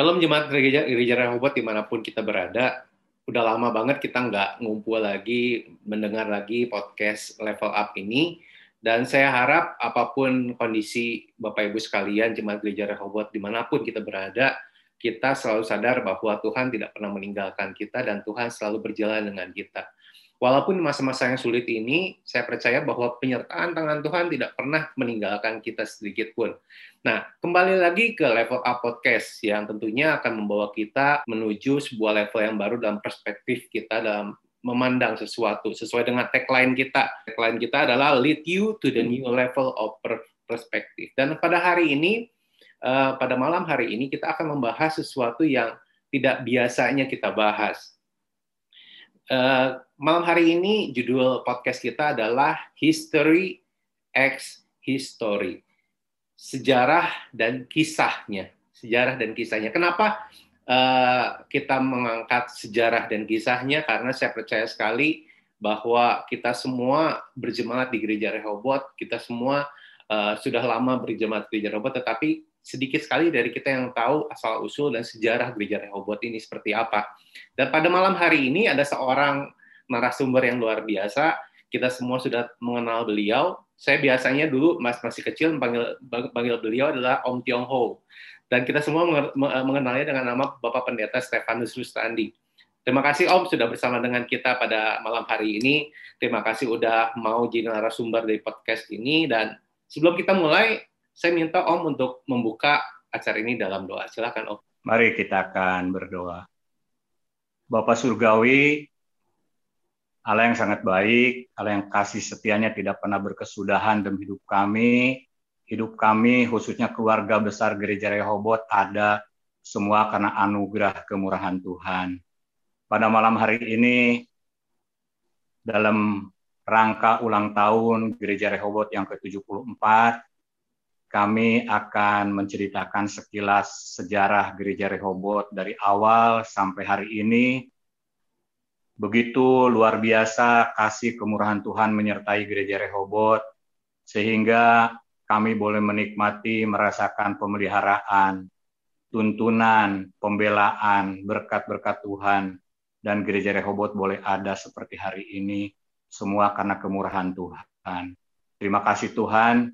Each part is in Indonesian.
Shalom jemaat gereja, gereja Rehoboth di mana pun kita berada. Udah lama banget kita nggak ngumpul lagi, mendengar lagi podcast level up ini. Dan saya harap apa pun kondisi Bapak Ibu sekalian, jemaat gereja Rehoboth di mana pun kita berada, kita selalu sadar bahwa Tuhan tidak pernah meninggalkan kita dan Tuhan selalu berjalan dengan kita. Walaupun masa-masa yang sulit ini, saya percaya bahwa penyertaan tangan Tuhan tidak pernah meninggalkan kita sedikit pun. Nah, kembali lagi ke level up podcast yang tentunya akan membawa kita menuju sebuah level yang baru dalam perspektif kita dalam memandang sesuatu sesuai dengan tagline kita. Tagline kita adalah lead you to the new level of perspective. Dan pada hari ini, eh, pada malam hari ini kita akan membahas sesuatu yang tidak biasanya kita bahas Uh, malam hari ini judul podcast kita adalah History X History. Sejarah dan kisahnya. Sejarah dan kisahnya. Kenapa uh, kita mengangkat sejarah dan kisahnya? Karena saya percaya sekali bahwa kita semua berjemaat di Gereja Rehoboth, kita semua uh, sudah lama berjemaat di Gereja Rehoboth, tetapi sedikit sekali dari kita yang tahu asal usul dan sejarah gereja Rehoboth ini seperti apa. Dan pada malam hari ini ada seorang narasumber yang luar biasa. Kita semua sudah mengenal beliau. Saya biasanya dulu mas masih kecil panggil panggil beliau adalah Om Tiong Ho. Dan kita semua mengenalnya dengan nama Bapak Pendeta Stefanus Rustandi. Terima kasih Om sudah bersama dengan kita pada malam hari ini. Terima kasih udah mau jadi narasumber dari podcast ini dan sebelum kita mulai saya minta Om untuk membuka acara ini dalam doa. Silakan Om. Mari kita akan berdoa. Bapak Surgawi, Allah yang sangat baik, Allah yang kasih setianya tidak pernah berkesudahan dalam hidup kami. Hidup kami, khususnya keluarga besar Gereja Rehoboth, ada semua karena anugerah kemurahan Tuhan. Pada malam hari ini, dalam rangka ulang tahun Gereja Rehoboth yang ke-74, kami akan menceritakan sekilas sejarah Gereja Rehoboth dari awal sampai hari ini. Begitu luar biasa kasih kemurahan Tuhan menyertai Gereja Rehoboth, sehingga kami boleh menikmati, merasakan pemeliharaan, tuntunan, pembelaan, berkat-berkat Tuhan, dan Gereja Rehoboth boleh ada seperti hari ini, semua karena kemurahan Tuhan. Terima kasih Tuhan,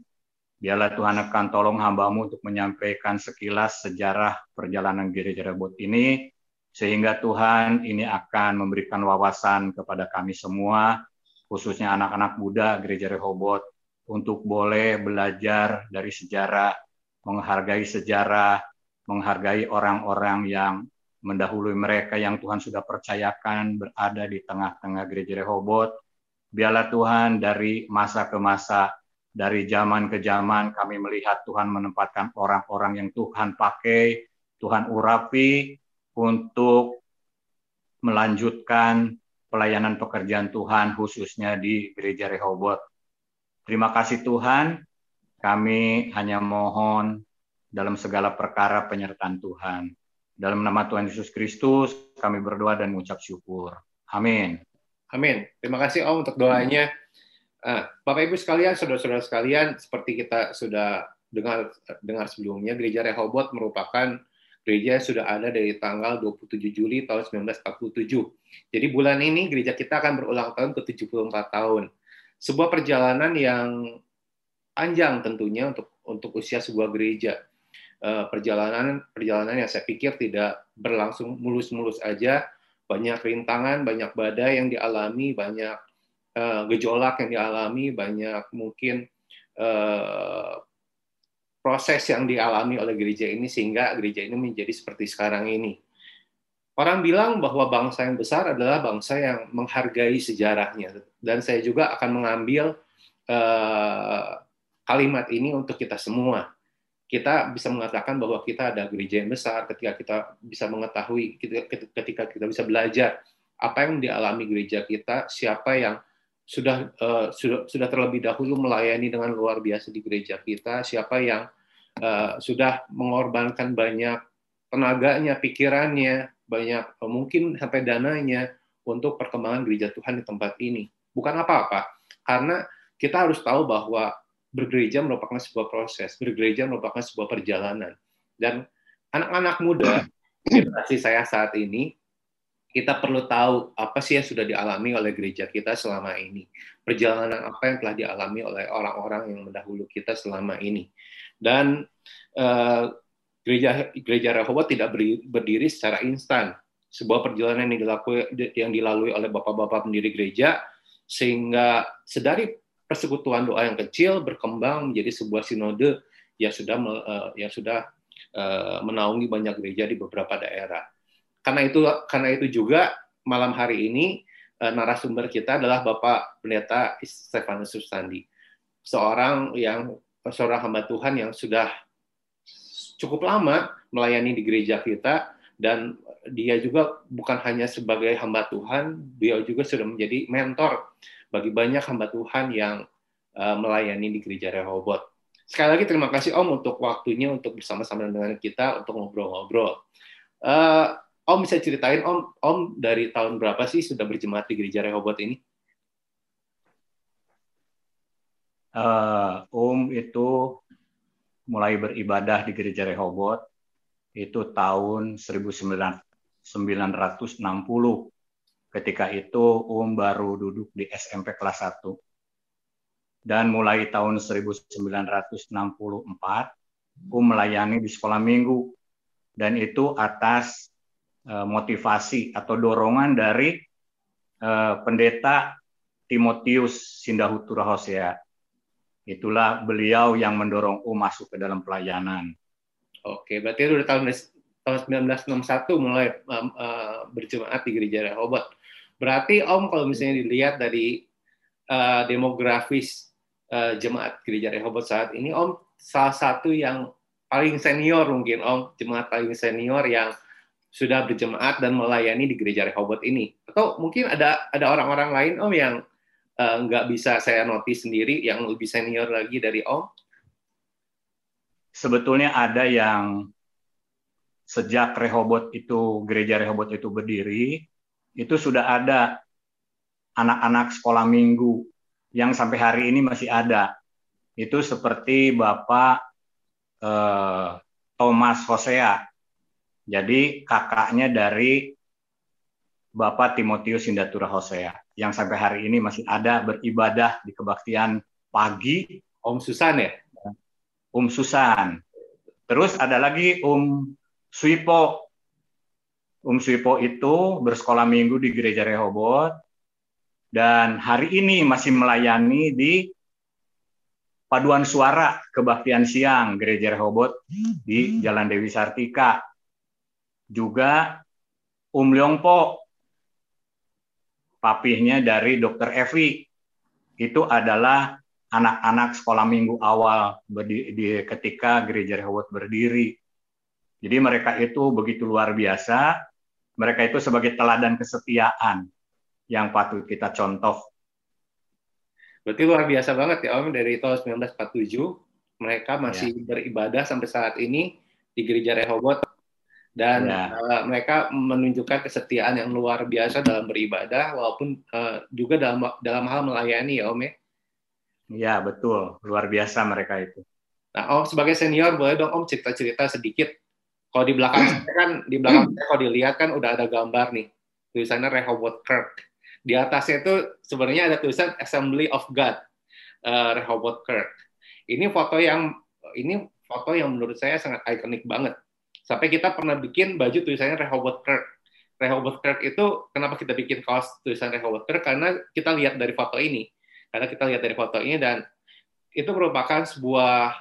Biarlah Tuhan akan tolong hambamu untuk menyampaikan sekilas sejarah perjalanan gereja rebut ini, sehingga Tuhan ini akan memberikan wawasan kepada kami semua, khususnya anak-anak muda gereja Rehoboth, untuk boleh belajar dari sejarah, menghargai sejarah, menghargai orang-orang yang mendahului mereka yang Tuhan sudah percayakan berada di tengah-tengah gereja Rehoboth. Biarlah Tuhan dari masa ke masa dari zaman ke zaman kami melihat Tuhan menempatkan orang-orang yang Tuhan pakai, Tuhan urapi untuk melanjutkan pelayanan pekerjaan Tuhan khususnya di Gereja Rehoboth. Terima kasih Tuhan, kami hanya mohon dalam segala perkara penyertaan Tuhan. Dalam nama Tuhan Yesus Kristus, kami berdoa dan mengucap syukur. Amin. Amin. Terima kasih Om untuk doanya. Nah, Bapak Ibu sekalian, saudara-saudara sekalian, seperti kita sudah dengar dengar sebelumnya, Gereja Rehoboth merupakan gereja sudah ada dari tanggal 27 Juli tahun 1947. Jadi bulan ini gereja kita akan berulang tahun ke 74 tahun. Sebuah perjalanan yang panjang tentunya untuk untuk usia sebuah gereja. Eh, perjalanan perjalanan yang saya pikir tidak berlangsung mulus-mulus aja, banyak rintangan, banyak badai yang dialami, banyak uh, gejolak yang dialami, banyak mungkin uh, proses yang dialami oleh gereja ini sehingga gereja ini menjadi seperti sekarang ini. Orang bilang bahwa bangsa yang besar adalah bangsa yang menghargai sejarahnya, dan saya juga akan mengambil uh, kalimat ini untuk kita semua. Kita bisa mengatakan bahwa kita ada gereja yang besar ketika kita bisa mengetahui, ketika kita bisa belajar apa yang dialami gereja kita, siapa yang sudah uh, sudah sudah terlebih dahulu melayani dengan luar biasa di gereja kita, siapa yang uh, sudah mengorbankan banyak tenaganya, pikirannya, banyak uh, mungkin sampai dananya untuk perkembangan gereja Tuhan di tempat ini. Bukan apa-apa, karena kita harus tahu bahwa bergereja merupakan sebuah proses, bergereja merupakan sebuah perjalanan. Dan anak-anak muda generasi saya saat ini, kita perlu tahu apa sih yang sudah dialami oleh gereja kita selama ini. Perjalanan apa yang telah dialami oleh orang-orang yang mendahulu kita selama ini. Dan uh, gereja gereja Rehoboth tidak berdiri secara instan. Sebuah perjalanan yang dilalui, yang dilalui oleh bapak-bapak pendiri gereja sehingga sedari persekutuan doa yang kecil berkembang menjadi sebuah sinode yang sudah uh, yang sudah uh, menaungi banyak gereja di beberapa daerah. Karena itu karena itu juga malam hari ini uh, narasumber kita adalah Bapak Pendeta Stefanus Sustandi, seorang yang seorang hamba Tuhan yang sudah cukup lama melayani di gereja kita dan dia juga bukan hanya sebagai hamba Tuhan, beliau juga sudah menjadi mentor bagi banyak hamba Tuhan yang uh, melayani di gereja Rehoboth. Sekali lagi terima kasih Om untuk waktunya untuk bersama-sama dengan kita untuk ngobrol-ngobrol. Uh, Om bisa ceritain Om, Om dari tahun berapa sih sudah berjemaat di gereja Rehoboth ini? Uh, om itu mulai beribadah di gereja Rehoboth itu tahun 1960. Ketika itu Om baru duduk di SMP kelas 1. Dan mulai tahun 1964 Om melayani di sekolah minggu dan itu atas motivasi atau dorongan dari uh, pendeta Timotius Sindahutura Hosea Itulah beliau yang mendorong U masuk ke dalam pelayanan. Oke, berarti itu udah tahun tahun 1961 mulai uh, berjemaat di gereja Rehoboth. Berarti Om kalau misalnya dilihat dari uh, demografis uh, jemaat gereja Rehoboth saat ini, Om salah satu yang paling senior mungkin Om, jemaat paling senior yang sudah berjemaat dan melayani di gereja Rehoboth ini. Atau mungkin ada ada orang-orang lain Om yang uh, nggak bisa saya notice sendiri yang lebih senior lagi dari Om? Sebetulnya ada yang sejak Rehoboth itu gereja Rehoboth itu berdiri itu sudah ada anak-anak sekolah minggu yang sampai hari ini masih ada. Itu seperti Bapak eh, Thomas Hosea. Jadi kakaknya dari Bapak Timotius Indatura Hosea yang sampai hari ini masih ada beribadah di kebaktian pagi. Om Susan ya? Om Susan. Terus ada lagi Om Suipo. Om Suipo itu bersekolah minggu di Gereja Rehoboth dan hari ini masih melayani di paduan suara kebaktian siang Gereja Rehoboth di Jalan Dewi Sartika. Juga Om Leongpo papihnya dari Dokter Evi. Itu adalah anak-anak sekolah minggu awal di, di, ketika gereja Rehoboth berdiri. Jadi mereka itu begitu luar biasa. Mereka itu sebagai teladan kesetiaan yang patut kita contoh. Berarti luar biasa banget ya Om dari tahun 1947 mereka masih ya. beribadah sampai saat ini di gereja Rehoboth dan ya. uh, mereka menunjukkan kesetiaan yang luar biasa dalam beribadah walaupun uh, juga dalam dalam hal melayani ya Om ya. Iya betul luar biasa mereka itu. Nah Om sebagai senior boleh dong Om cerita-cerita sedikit. Kalau di belakang saya kan di belakang saya kalau dilihat kan udah ada gambar nih tulisannya Rehoboth Kirk. Di atasnya itu sebenarnya ada tulisan Assembly of God uh, Rehoboth Kirk. Ini foto yang ini foto yang menurut saya sangat ikonik banget Sampai kita pernah bikin baju tulisannya Rehoboth Kirk. Rehoboth Kirk itu kenapa kita bikin kaos tulisan Rehoboth Kirk karena kita lihat dari foto ini. Karena kita lihat dari foto ini dan itu merupakan sebuah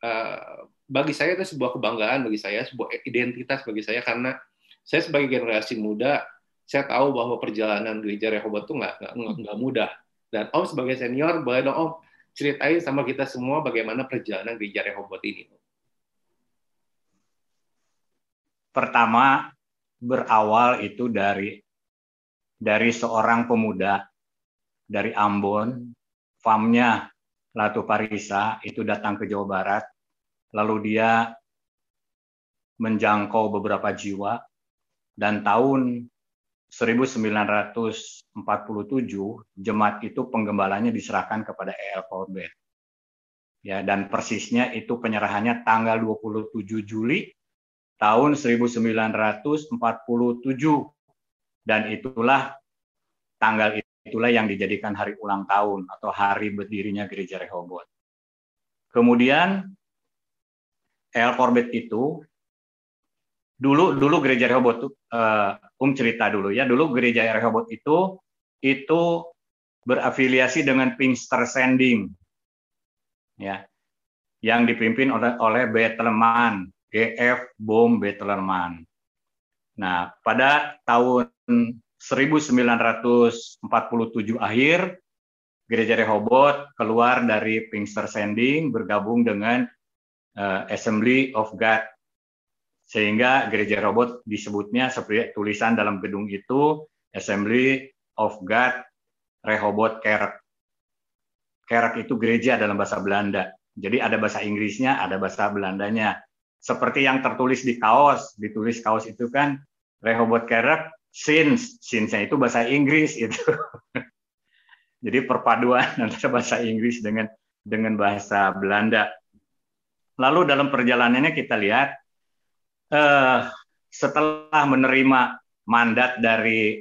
uh, bagi saya itu sebuah kebanggaan bagi saya, sebuah identitas bagi saya karena saya sebagai generasi muda saya tahu bahwa perjalanan gereja Rehoboth itu nggak nggak mudah. Dan Om sebagai senior boleh dong Om ceritain sama kita semua bagaimana perjalanan gereja Rehoboth ini. Pertama berawal itu dari dari seorang pemuda dari Ambon, famnya Latu Parisa itu datang ke Jawa Barat, lalu dia menjangkau beberapa jiwa dan tahun 1947 jemaat itu penggembalanya diserahkan kepada E.L. Corbett. Ya, dan persisnya itu penyerahannya tanggal 27 Juli tahun 1947 dan itulah tanggal itulah yang dijadikan hari ulang tahun atau hari berdirinya gereja Rehoboth. Kemudian El Corbett itu dulu dulu gereja Rehoboth uh, um cerita dulu ya. Dulu gereja Rehoboth itu itu berafiliasi dengan Pinkster Sending ya yang dipimpin oleh oleh Bettelman GF Bom Bettelman. Nah pada tahun 1947 akhir gereja Rehoboth keluar dari Pinkster Sending bergabung dengan uh, Assembly of God sehingga gereja Rehoboth disebutnya seperti tulisan dalam gedung itu Assembly of God Rehoboth Kerk. Kerk itu gereja dalam bahasa Belanda. Jadi ada bahasa Inggrisnya, ada bahasa Belandanya. Seperti yang tertulis di kaos, ditulis kaos itu kan Rehoboth Kerk since, since itu bahasa Inggris itu. Jadi perpaduan antara bahasa Inggris dengan dengan bahasa Belanda. Lalu dalam perjalanannya kita lihat eh, setelah menerima mandat dari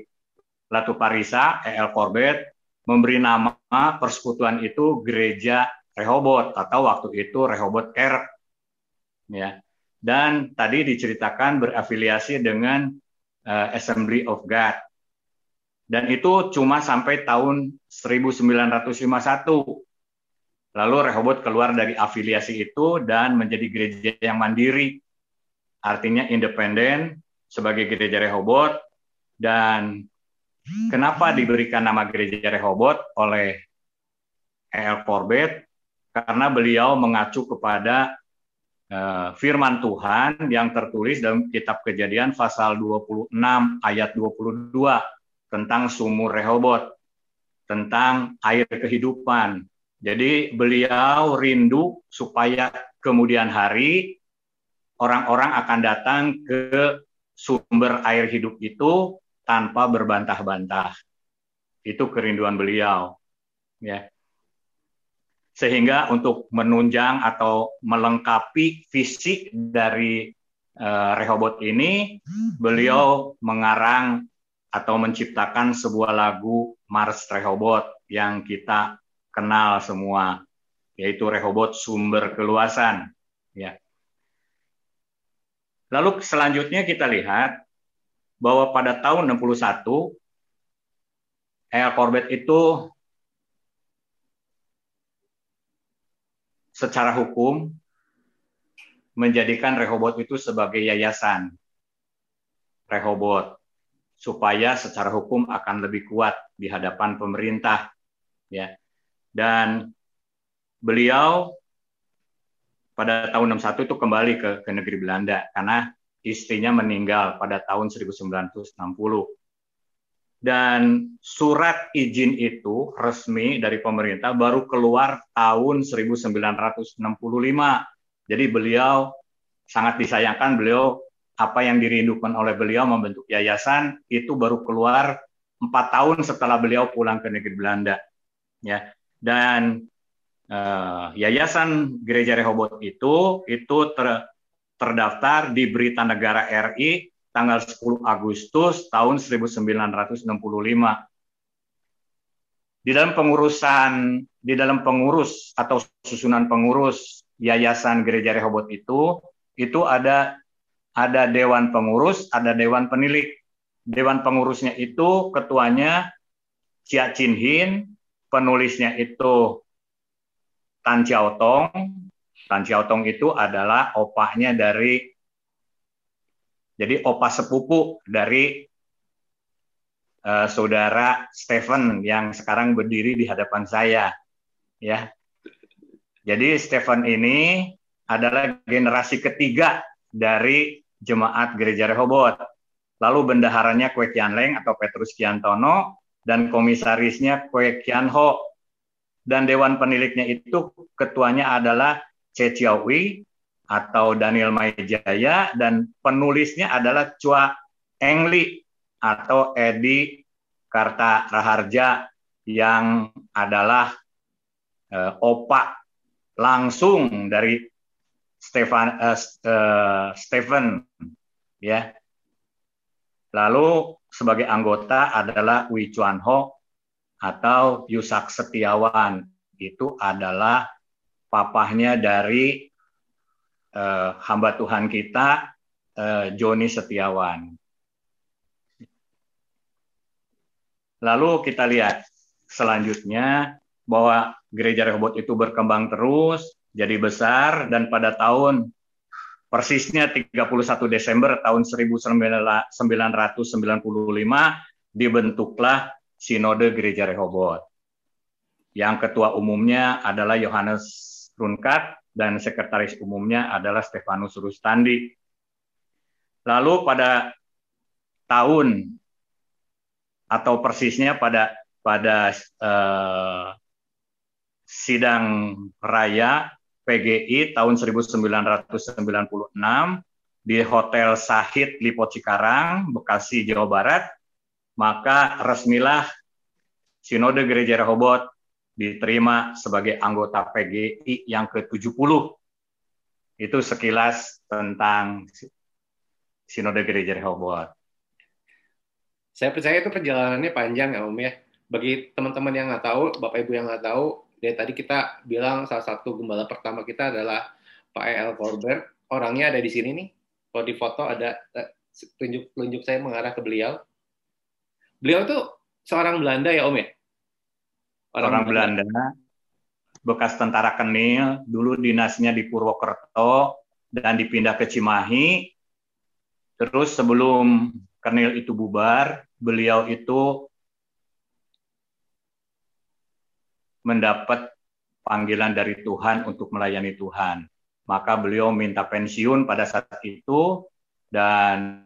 Latu Parisa, E.L. Corbett, memberi nama persekutuan itu Gereja Rehoboth atau waktu itu Rehoboth Kerk. Ya. Dan tadi diceritakan berafiliasi dengan uh, Assembly of God. Dan itu cuma sampai tahun 1951. Lalu Rehoboth keluar dari afiliasi itu dan menjadi gereja yang mandiri. Artinya independen sebagai gereja Rehoboth. Dan kenapa diberikan nama gereja Rehoboth oleh E.L. Corbett? Karena beliau mengacu kepada firman Tuhan yang tertulis dalam kitab Kejadian pasal 26 ayat 22 tentang sumur Rehoboth, tentang air kehidupan. Jadi beliau rindu supaya kemudian hari orang-orang akan datang ke sumber air hidup itu tanpa berbantah-bantah. Itu kerinduan beliau. Ya sehingga untuk menunjang atau melengkapi fisik dari uh, Rehoboth ini beliau mengarang atau menciptakan sebuah lagu Mars Rehoboth yang kita kenal semua yaitu Rehoboth sumber keluasan. Ya. Lalu selanjutnya kita lihat bahwa pada tahun 61 El Corbett itu secara hukum menjadikan Rehoboth itu sebagai yayasan. Rehoboth supaya secara hukum akan lebih kuat di hadapan pemerintah ya. Dan beliau pada tahun 61 itu kembali ke, ke negeri Belanda karena istrinya meninggal pada tahun 1960 dan surat izin itu resmi dari pemerintah baru keluar tahun 1965. Jadi beliau sangat disayangkan beliau apa yang dirindukan oleh beliau membentuk yayasan itu baru keluar empat tahun setelah beliau pulang ke negeri Belanda. Ya dan uh, yayasan Gereja Rehoboth itu itu ter, terdaftar di Berita Negara RI tanggal 10 Agustus tahun 1965. Di dalam pengurusan di dalam pengurus atau susunan pengurus Yayasan Gereja Rehoboth itu itu ada ada dewan pengurus, ada dewan penilik. Dewan pengurusnya itu ketuanya Chia Chin Hin, penulisnya itu Tan Chiao Tong. Tan Chiao Tong itu adalah opahnya dari jadi opa sepupu dari uh, saudara Stephen yang sekarang berdiri di hadapan saya, ya. Jadi Stephen ini adalah generasi ketiga dari jemaat gereja Rehoboth. Lalu bendaharanya Kwe Kian Leng atau Petrus Kiantono dan komisarisnya Kwe Kian Ho. Dan dewan peniliknya itu ketuanya adalah Che Wei atau Daniel Maijaya dan penulisnya adalah Chua Engli atau Edi Karta Raharja yang adalah uh, opak langsung dari Stefan uh, uh, Stephen ya. Lalu sebagai anggota adalah Wi Chuan Ho atau Yusak Setiawan. Itu adalah papahnya dari uh, hamba Tuhan kita uh, Joni Setiawan. Lalu kita lihat selanjutnya bahwa gereja Rehobot itu berkembang terus, jadi besar dan pada tahun persisnya 31 Desember tahun 1995 dibentuklah Sinode Gereja Rehobot. Yang ketua umumnya adalah Yohanes Runkat dan sekretaris umumnya adalah Stefanus Rustandi. Lalu pada tahun atau persisnya pada pada eh, sidang raya PGI tahun 1996 di Hotel Sahid Lipo Cikarang, Bekasi, Jawa Barat, maka resmilah Sinode Gereja Rehobot diterima sebagai anggota PGI yang ke-70. Itu sekilas tentang Sinode Gereja Rehobot. Saya percaya itu perjalanannya panjang ya Om ya. Bagi teman-teman yang nggak tahu, Bapak Ibu yang nggak tahu, dari tadi kita bilang salah satu gembala pertama kita adalah Pak E.L. Corbett. Orangnya ada di sini nih. Kalau di foto ada eh, tunjuk tunjuk saya mengarah ke beliau. Beliau itu seorang Belanda ya Om ya? Orang, Orang Belanda. Belanda, bekas tentara Kenil, dulu dinasnya di Purwokerto dan dipindah ke Cimahi. Terus sebelum Kenil itu bubar, beliau itu mendapat panggilan dari Tuhan untuk melayani Tuhan. Maka beliau minta pensiun pada saat itu dan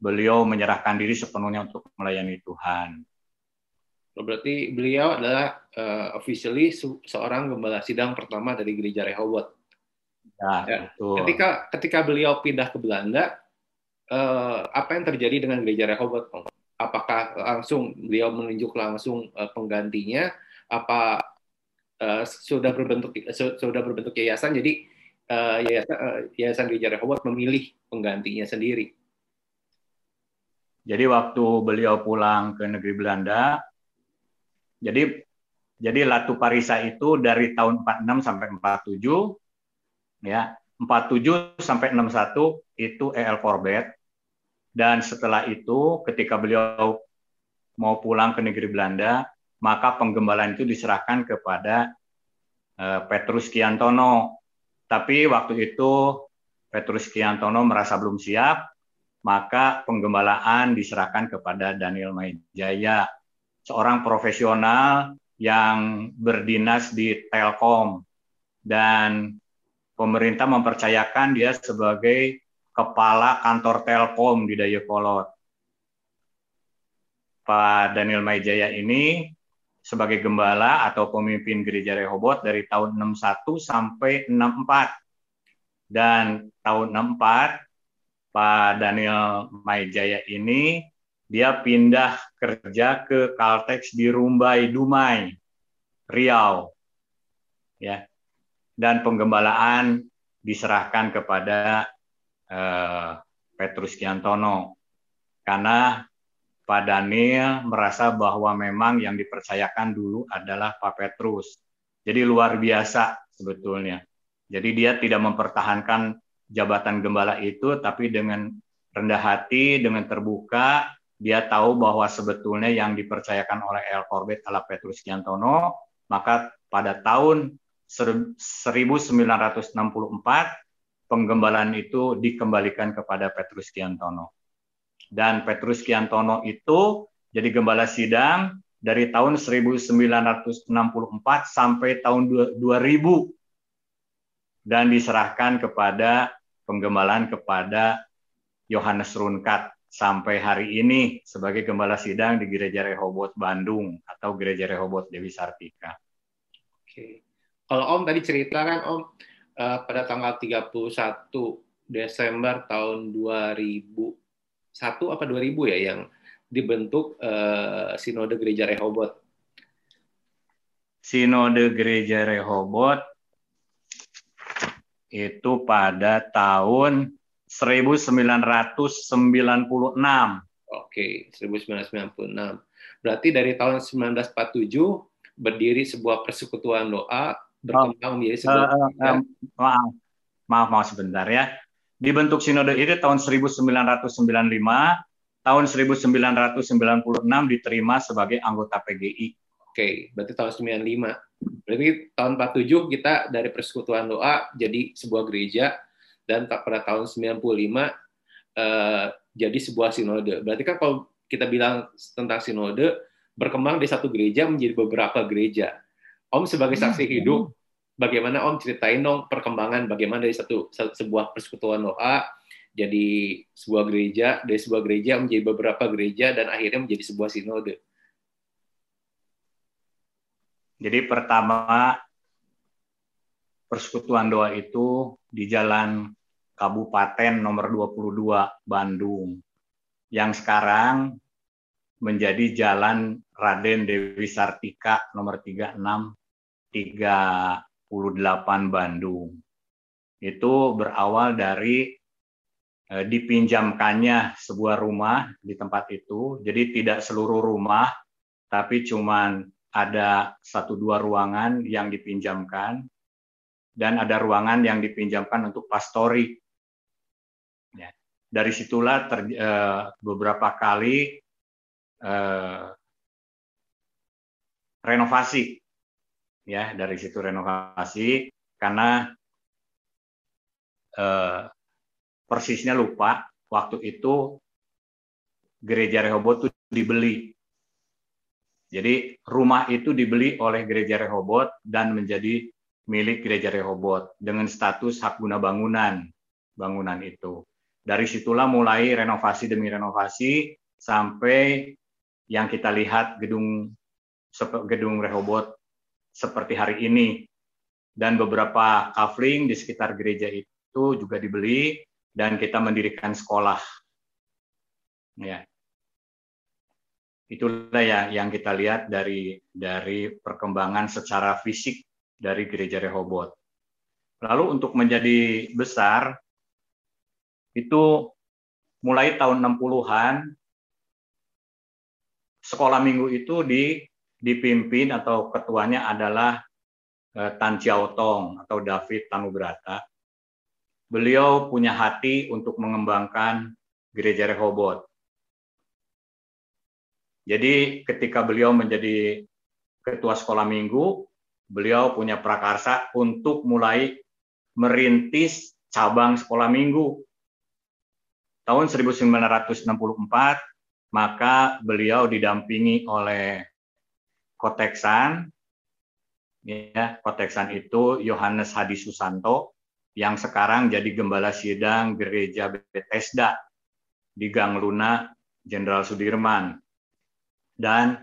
beliau menyerahkan diri sepenuhnya untuk melayani Tuhan. Oh, berarti beliau adalah uh, officially seorang gembala sidang pertama dari gereja Rehoboth. Ya, ya. Betul. Ketika ketika beliau pindah ke Belanda, uh, apa yang terjadi dengan gereja Rehoboth? Apakah langsung beliau menunjuk langsung uh, penggantinya? Apa uh, sudah berbentuk sudah berbentuk yayasan jadi uh, yayasan uh, yayasan gereja Rehoboth memilih penggantinya sendiri. Jadi waktu beliau pulang ke negeri Belanda, jadi jadi Latu Parisa itu dari tahun 46 sampai 47 ya, 47 sampai 61 itu EL Corbett dan setelah itu ketika beliau mau pulang ke negeri Belanda, maka penggembalaan itu diserahkan kepada uh, Petrus Kiantono. Tapi waktu itu Petrus Kiantono merasa belum siap, maka penggembalaan diserahkan kepada Daniel Maijaya, seorang profesional yang berdinas di Telkom dan pemerintah mempercayakan dia sebagai kepala kantor Telkom di Dayakolot. Pak Daniel Maijaya ini sebagai gembala atau pemimpin gereja Rehoboth dari tahun 61 sampai 64. Dan tahun 64 Pak Daniel Maijaya ini dia pindah kerja ke Caltex di Rumbai Dumai, Riau. Ya. Dan penggembalaan diserahkan kepada uh, Petrus Kiantono karena Pak Daniel merasa bahwa memang yang dipercayakan dulu adalah Pak Petrus. Jadi luar biasa sebetulnya. Jadi dia tidak mempertahankan jabatan gembala itu, tapi dengan rendah hati, dengan terbuka, dia tahu bahwa sebetulnya yang dipercayakan oleh El Corbett adalah Petrus Giantono, maka pada tahun 1964 penggembalaan itu dikembalikan kepada Petrus Giantono. Dan Petrus Kiantono itu jadi gembala sidang dari tahun 1964 sampai tahun 2000 dan diserahkan kepada penggembalaan kepada Yohanes Runkat sampai hari ini sebagai gembala sidang di Gereja Rehoboth Bandung atau Gereja Rehoboth Dewi Sartika. Oke. Kalau Om tadi cerita kan Om uh, pada tanggal 31 Desember tahun 2000 satu apa dua ribu ya yang dibentuk uh, Sinode Gereja Rehoboth. Sinode Gereja Rehoboth itu pada tahun 1996. Oke, 1996. Berarti dari tahun 1947 berdiri sebuah persekutuan doa berkembang menjadi sebuah uh, uh, uh, maaf, maaf, maaf sebentar ya. Dibentuk sinode itu tahun 1995, tahun 1996 diterima sebagai anggota PGI. Oke, berarti tahun 95. Berarti tahun 47 kita dari persekutuan doa jadi sebuah gereja dan pada tahun 95 eh, jadi sebuah sinode. Berarti kan kalau kita bilang tentang sinode berkembang di satu gereja menjadi beberapa gereja. Om sebagai hmm, saksi hidup, bagaimana Om ceritain dong perkembangan bagaimana dari satu sebuah persekutuan doa jadi sebuah gereja, dari sebuah gereja menjadi beberapa gereja dan akhirnya menjadi sebuah sinode. Jadi pertama persekutuan doa itu di Jalan Kabupaten nomor 22 Bandung yang sekarang menjadi Jalan Raden Dewi Sartika nomor 36 38 Bandung. Itu berawal dari e, dipinjamkannya sebuah rumah di tempat itu. Jadi tidak seluruh rumah, tapi cuman ada satu dua ruangan yang dipinjamkan dan ada ruangan yang dipinjamkan untuk pastori. Ya. Dari situlah ter, e, beberapa kali eh, renovasi ya dari situ renovasi karena eh, persisnya lupa waktu itu gereja Rehobot itu dibeli jadi rumah itu dibeli oleh gereja Rehobot dan menjadi milik gereja Rehobot dengan status hak guna bangunan bangunan itu. Dari situlah mulai renovasi demi renovasi sampai yang kita lihat gedung gedung Rehobot seperti hari ini dan beberapa kafling di sekitar gereja itu juga dibeli dan kita mendirikan sekolah. Ya. Itulah ya yang kita lihat dari dari perkembangan secara fisik dari gereja Rehobot. Lalu untuk menjadi besar itu mulai tahun 60-an sekolah minggu itu di, dipimpin atau ketuanya adalah eh, Tan Chiao Tong atau David Tanubrata. Beliau punya hati untuk mengembangkan gereja Rehobot. Jadi ketika beliau menjadi ketua sekolah minggu, beliau punya prakarsa untuk mulai merintis cabang sekolah minggu. Tahun 1964 maka beliau didampingi oleh Koteksan, ya Koteksan itu Yohanes Hadi Susanto yang sekarang jadi gembala sidang gereja Bethesda di Gang Luna Jenderal Sudirman. Dan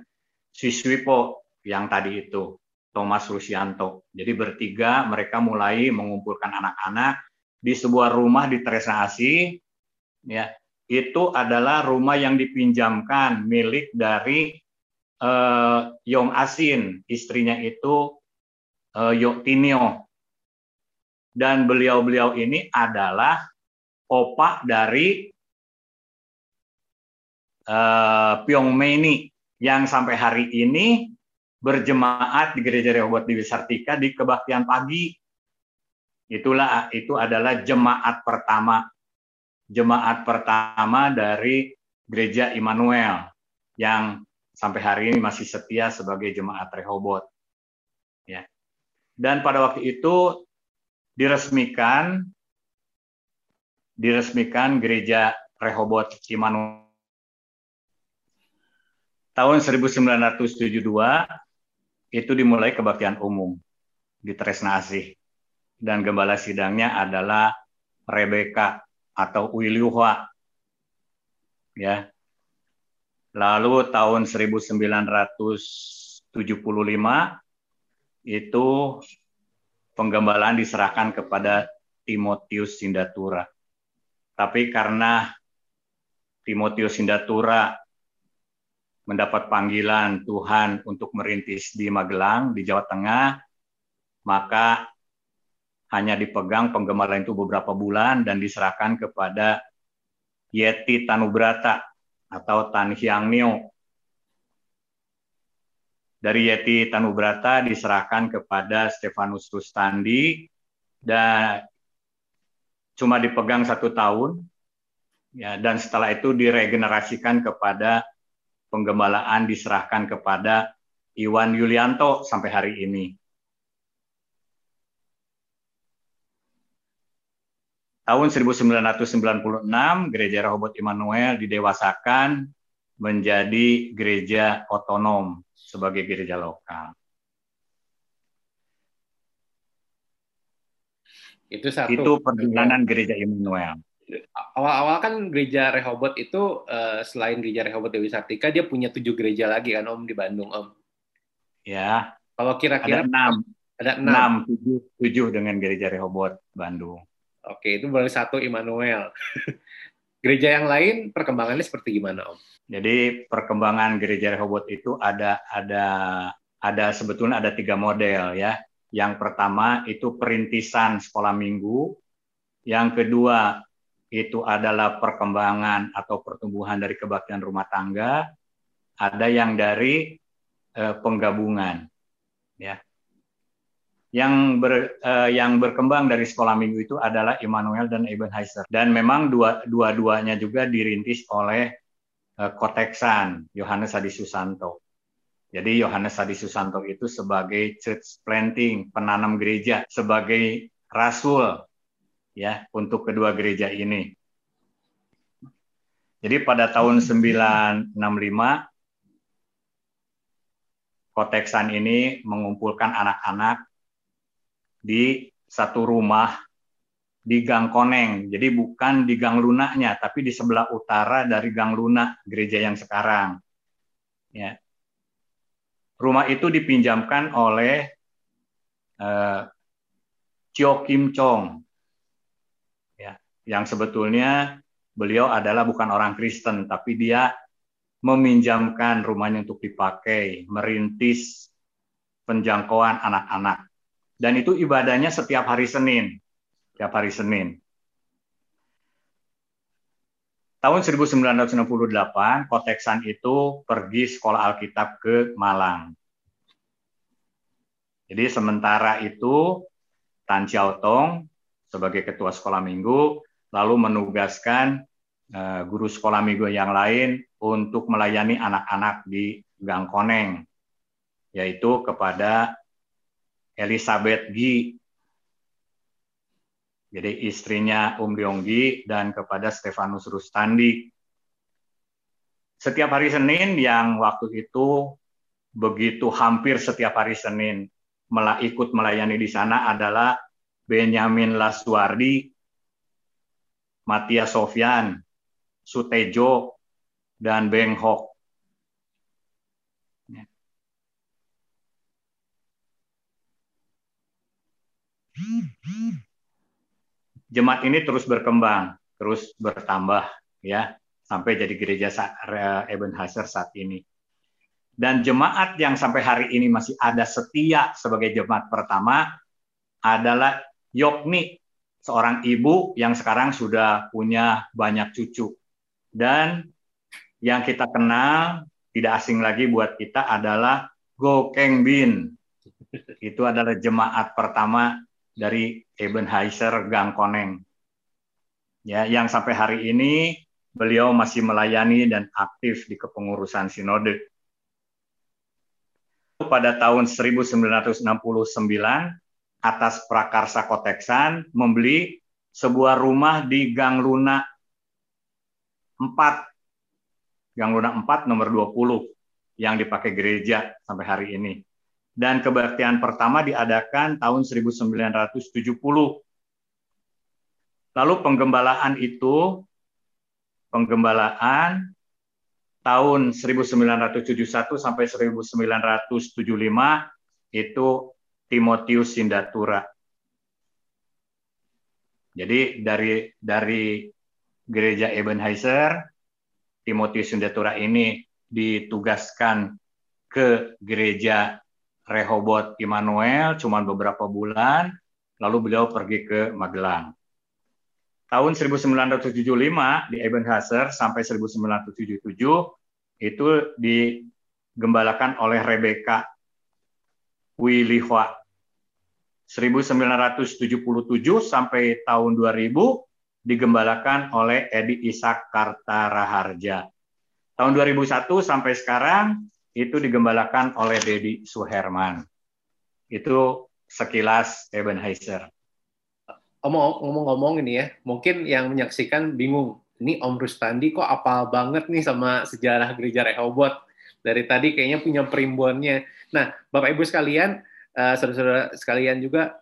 Siswipo yang tadi itu Thomas Rusianto. Jadi bertiga mereka mulai mengumpulkan anak-anak di sebuah rumah di Tresna Asih ya itu adalah rumah yang dipinjamkan milik dari uh, Yong Asin, istrinya itu uh, Yoktinio. Dan beliau-beliau ini adalah opak dari uh, Pyong Meni yang sampai hari ini berjemaat di Gereja Rehobot di Wisartika di kebaktian pagi. Itulah itu adalah jemaat pertama jemaat pertama dari Gereja Immanuel yang sampai hari ini masih setia sebagai jemaat Rehobot. Ya. Dan pada waktu itu diresmikan diresmikan Gereja Rehobot Immanuel tahun 1972 itu dimulai kebaktian umum di Tresna Asih dan gembala sidangnya adalah Rebecca atau Uiliuhua. Ya. Lalu tahun 1975 itu penggembalaan diserahkan kepada Timotius Sindatura. Tapi karena Timotius Sindatura mendapat panggilan Tuhan untuk merintis di Magelang, di Jawa Tengah, maka hanya dipegang penggembalaan itu beberapa bulan dan diserahkan kepada Yeti Tanubrata atau Tan Hyang Neo. Dari Yeti Tanubrata diserahkan kepada Stefanus Rustandi dan cuma dipegang satu tahun ya dan setelah itu diregenerasikan kepada penggembalaan diserahkan kepada Iwan Yulianto sampai hari ini. Tahun 1996, Gereja Rehoboth Immanuel didewasakan menjadi gereja otonom sebagai gereja lokal. Itu satu. Itu perjalanan gereja Immanuel. Awal-awal kan gereja Rehoboth itu uh, selain gereja Rehoboth Dewi Sartika dia punya tujuh gereja lagi kan Om di Bandung Om. Ya. Kalau kira-kira ada enam, ada enam, enam tujuh, tujuh dengan gereja Rehoboth Bandung. Oke, itu baru satu Immanuel. gereja yang lain perkembangannya seperti gimana, Om? Jadi perkembangan gereja Rehoboth itu ada ada ada sebetulnya ada tiga model ya. Yang pertama itu perintisan sekolah minggu. Yang kedua itu adalah perkembangan atau pertumbuhan dari kebaktian rumah tangga. Ada yang dari eh, penggabungan, ya yang ber, uh, yang berkembang dari sekolah minggu itu adalah Immanuel dan Ebenezer dan memang dua dua-duanya juga dirintis oleh uh, Koteksan Yohanes Adi Susanto. Jadi Yohanes Adi Susanto itu sebagai church planting, penanam gereja, sebagai rasul ya untuk kedua gereja ini. Jadi pada tahun 965 Koteksan ini mengumpulkan anak-anak di satu rumah di Gang Koneng. Jadi bukan di Gang Lunanya, tapi di sebelah utara dari Gang Luna, gereja yang sekarang. Ya. Rumah itu dipinjamkan oleh uh, Chio Kim Chong, yang sebetulnya beliau adalah bukan orang Kristen, tapi dia meminjamkan rumahnya untuk dipakai, merintis penjangkauan anak-anak. Dan itu ibadahnya setiap hari Senin. Setiap hari Senin. Tahun 1968, Koteksan itu pergi sekolah Alkitab ke Malang. Jadi sementara itu Tan Chiao Tong sebagai ketua sekolah minggu lalu menugaskan uh, guru sekolah minggu yang lain untuk melayani anak-anak di Gang Koneng, yaitu kepada Elizabeth Gi. Jadi istrinya Um Ryong Gi dan kepada Stefanus Rustandi. Setiap hari Senin yang waktu itu begitu hampir setiap hari Senin ikut melayani di sana adalah Benyamin Laswardi, Matias Sofyan, Sutejo, dan Beng Hok. Jemaat ini terus berkembang, terus bertambah ya sampai jadi gereja Ebenezer saat ini. Dan jemaat yang sampai hari ini masih ada setia sebagai jemaat pertama adalah Yokni, seorang ibu yang sekarang sudah punya banyak cucu. Dan yang kita kenal tidak asing lagi buat kita adalah Go Keng Bin. Itu adalah jemaat pertama dari Ebenezer Gang Koneng. Ya, yang sampai hari ini beliau masih melayani dan aktif di kepengurusan sinode. Pada tahun 1969 atas prakarsa Koteksan membeli sebuah rumah di Gang Luna 4 Gang Luna 4 nomor 20 yang dipakai gereja sampai hari ini dan kebaktian pertama diadakan tahun 1970. Lalu penggembalaan itu penggembalaan tahun 1971 sampai 1975 itu Timotius Sindatura. Jadi dari dari gereja Ebenezer Timotius Sindatura ini ditugaskan ke gereja Rehoboth Immanuel cuma beberapa bulan, lalu beliau pergi ke Magelang. Tahun 1975 di Ebenhazer sampai 1977 itu digembalakan oleh Rebecca Wilihwa 1977 sampai tahun 2000 digembalakan oleh Edi Ishak Kartaraharja. Tahun 2001 sampai sekarang itu digembalakan oleh Dedi Suherman. Itu sekilas Ebenezer. Ngomong-ngomong ini ya, mungkin yang menyaksikan bingung. Ini Om Rustandi kok apal banget nih sama sejarah gereja Rehoboth. Dari tadi kayaknya punya perimbunnya. Nah, Bapak Ibu sekalian, uh, saudara-saudara sekalian juga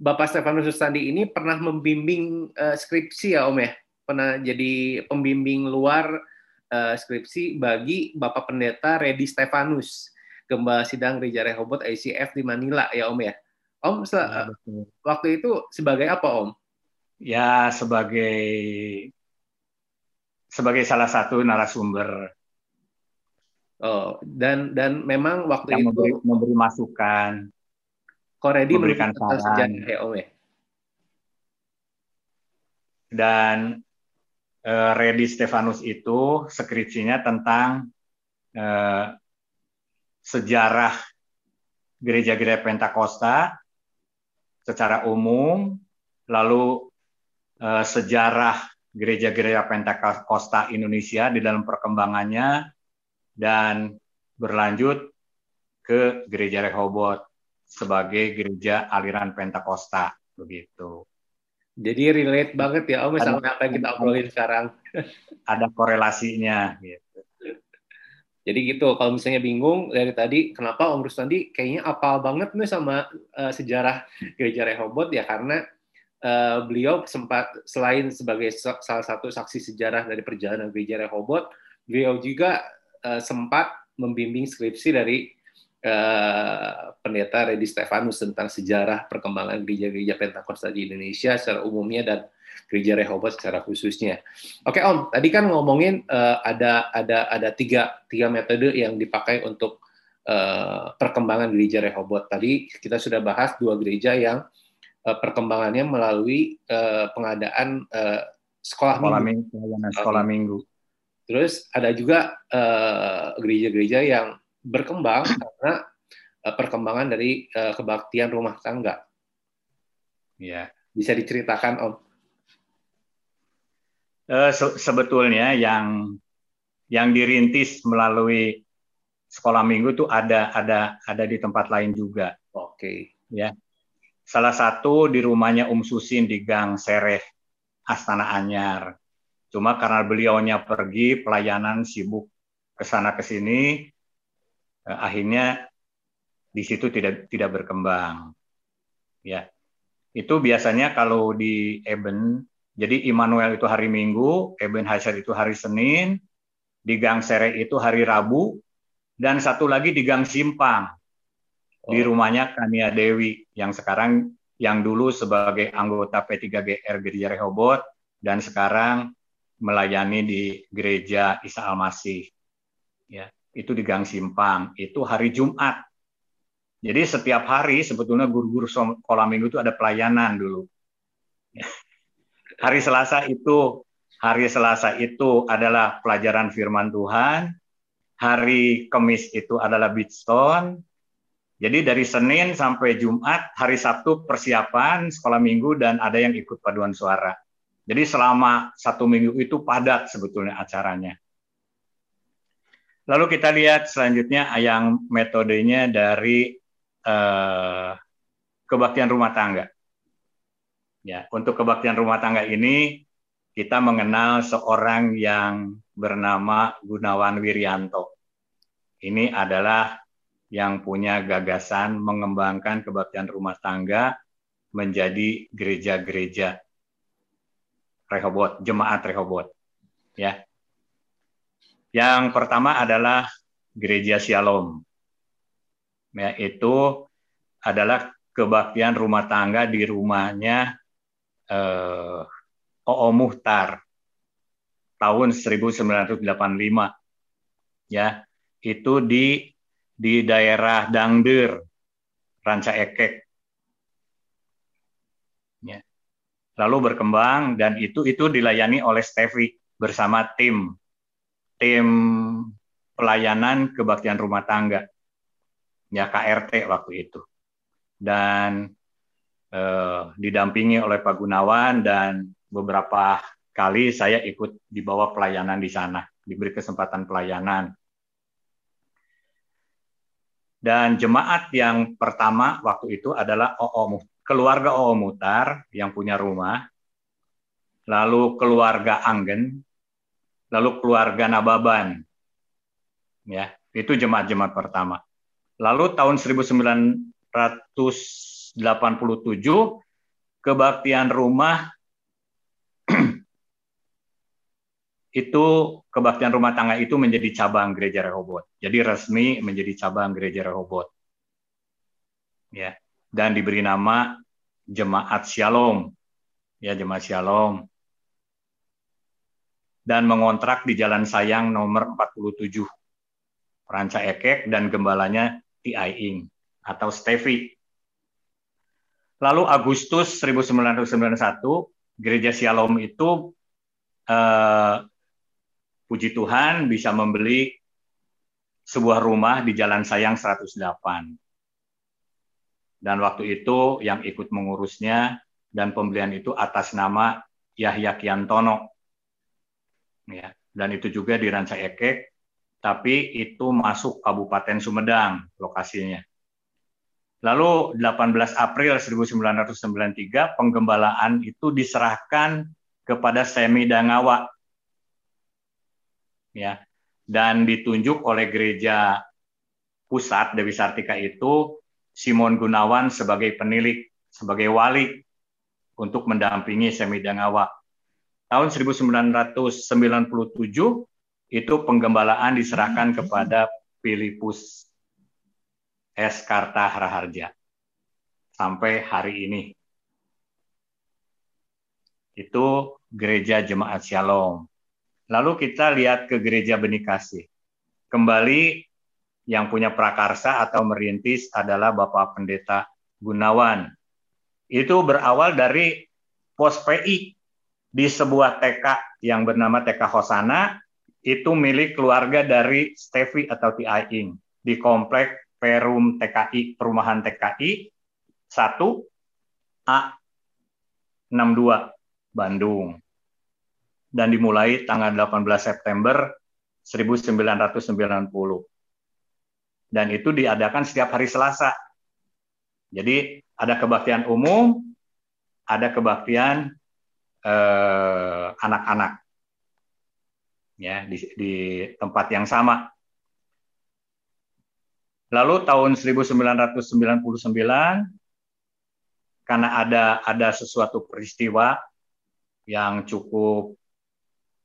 Bapak Stefanus Sustandi ini pernah membimbing uh, skripsi ya Om ya, pernah jadi pembimbing luar uh, skripsi bagi Bapak Pendeta Redi Stefanus, Gembala Sidang Gereja Rehoboth ICF di Manila ya Om ya. Om ya, waktu itu sebagai apa Om? Ya sebagai sebagai salah satu narasumber. Oh dan dan memang waktu yang itu memberi, memberi masukan Koredi memberikan saran. Om ya. Dan uh, Redi Stefanus itu skripsinya tentang uh, sejarah gereja-gereja Pentakosta secara umum, lalu uh, sejarah gereja-gereja Pentakosta Indonesia di dalam perkembangannya dan berlanjut ke gereja Rehoboth sebagai gereja aliran Pentakosta begitu. Jadi relate banget ya Om sama apa yang kita obrolin sekarang. Ada korelasinya gitu. Jadi gitu, kalau misalnya bingung dari tadi kenapa Om Rustandi kayaknya apal banget nih sama uh, sejarah gereja Rehoboth ya karena uh, beliau sempat selain sebagai salah satu saksi sejarah dari perjalanan gereja Rehoboth, beliau juga uh, sempat membimbing skripsi dari uh, pendeta Redi Stefanus tentang sejarah perkembangan gereja-gereja Pentakosta di Indonesia secara umumnya dan gereja Rehoboth secara khususnya. Oke Om, tadi kan ngomongin uh, ada ada ada tiga tiga metode yang dipakai untuk uh, perkembangan gereja Rehoboth. Tadi kita sudah bahas dua gereja yang uh, perkembangannya melalui uh, pengadaan uh, sekolah, sekolah minggu. minggu. Sekolah minggu. Terus ada juga gereja-gereja uh, yang berkembang karena uh, perkembangan dari uh, kebaktian rumah tangga. Ya. Bisa diceritakan Om? Uh, se sebetulnya yang yang dirintis melalui sekolah minggu itu ada ada ada di tempat lain juga. Oke. Okay. Ya. Salah satu di rumahnya Um Susin di Gang Sereh, Astana Anyar. Cuma karena beliaunya pergi pelayanan sibuk ke sana ke sini, Eh, akhirnya di situ tidak tidak berkembang. Ya. Itu biasanya kalau di Eben, jadi Immanuel itu hari Minggu, Eben Hasyar itu hari Senin, di Gang Sere itu hari Rabu, dan satu lagi di Gang Simpang, oh. di rumahnya Kania Dewi, yang sekarang yang dulu sebagai anggota P3GR Gereja Rehoboth, dan sekarang melayani di Gereja Isa Almasih. Ya itu di Gang Simpang, itu hari Jumat. Jadi setiap hari sebetulnya guru-guru sekolah minggu itu ada pelayanan dulu. Hari Selasa itu hari Selasa itu adalah pelajaran firman Tuhan. Hari Kamis itu adalah Bidstone. Jadi dari Senin sampai Jumat, hari Sabtu persiapan sekolah minggu dan ada yang ikut paduan suara. Jadi selama satu minggu itu padat sebetulnya acaranya. Lalu kita lihat selanjutnya yang metodenya dari uh, kebaktian rumah tangga. Ya, untuk kebaktian rumah tangga ini kita mengenal seorang yang bernama Gunawan Wirianto. Ini adalah yang punya gagasan mengembangkan kebaktian rumah tangga menjadi gereja-gereja Rehoboth, jemaat Rehoboth. Ya, yang pertama adalah Gereja Shalom. Ya, itu adalah kebaktian rumah tangga di rumahnya eh, Oo Muhtar tahun 1985. Ya, itu di di daerah Dangder, Ranca Ekek. Lalu berkembang dan itu itu dilayani oleh Steffi bersama tim tim pelayanan kebaktian rumah tangga ya KRT waktu itu. Dan eh, didampingi oleh Pak Gunawan dan beberapa kali saya ikut di bawah pelayanan di sana diberi kesempatan pelayanan. Dan jemaat yang pertama waktu itu adalah OO keluarga OO Mutar yang punya rumah lalu keluarga Anggen lalu keluarga Nababan ya itu jemaat-jemaat pertama Lalu tahun 1987 kebaktian rumah itu kebaktian rumah tangga itu menjadi cabang gereja Rehobot. Jadi resmi menjadi cabang gereja Rehobot. Ya, dan diberi nama Jemaat Shalom. Ya, Jemaat Shalom. Dan mengontrak di Jalan Sayang nomor 47. Ranca Ekek dan gembalanya Ti atau Steffi. Lalu Agustus 1991 Gereja Shalom itu eh, puji Tuhan bisa membeli sebuah rumah di Jalan Sayang 108. Dan waktu itu yang ikut mengurusnya dan pembelian itu atas nama Yahya Kiantono. Ya, dan itu juga di Ranca Ekek tapi itu masuk Kabupaten Sumedang lokasinya. Lalu 18 April 1993 penggembalaan itu diserahkan kepada Semi Dangawa. Ya. Dan ditunjuk oleh gereja pusat Dewi Sartika itu Simon Gunawan sebagai penilik, sebagai wali untuk mendampingi Semi Dangawa. Tahun 1997 itu penggembalaan diserahkan kepada Filipus S. Karta Raharja sampai hari ini. Itu gereja jemaat Shalom. Lalu kita lihat ke gereja Benih Kasih. Kembali yang punya prakarsa atau merintis adalah Bapak Pendeta Gunawan. Itu berawal dari pos PI di sebuah TK yang bernama TK Hosana. Itu milik keluarga dari Stevi atau Ti Ing di komplek Perum TKI Perumahan TKI 1 A 62 Bandung. Dan dimulai tanggal 18 September 1990 dan itu diadakan setiap hari Selasa jadi ada kebaktian umum ada kebaktian eh, anak-anak ya di, di tempat yang sama. Lalu tahun 1999 karena ada ada sesuatu peristiwa yang cukup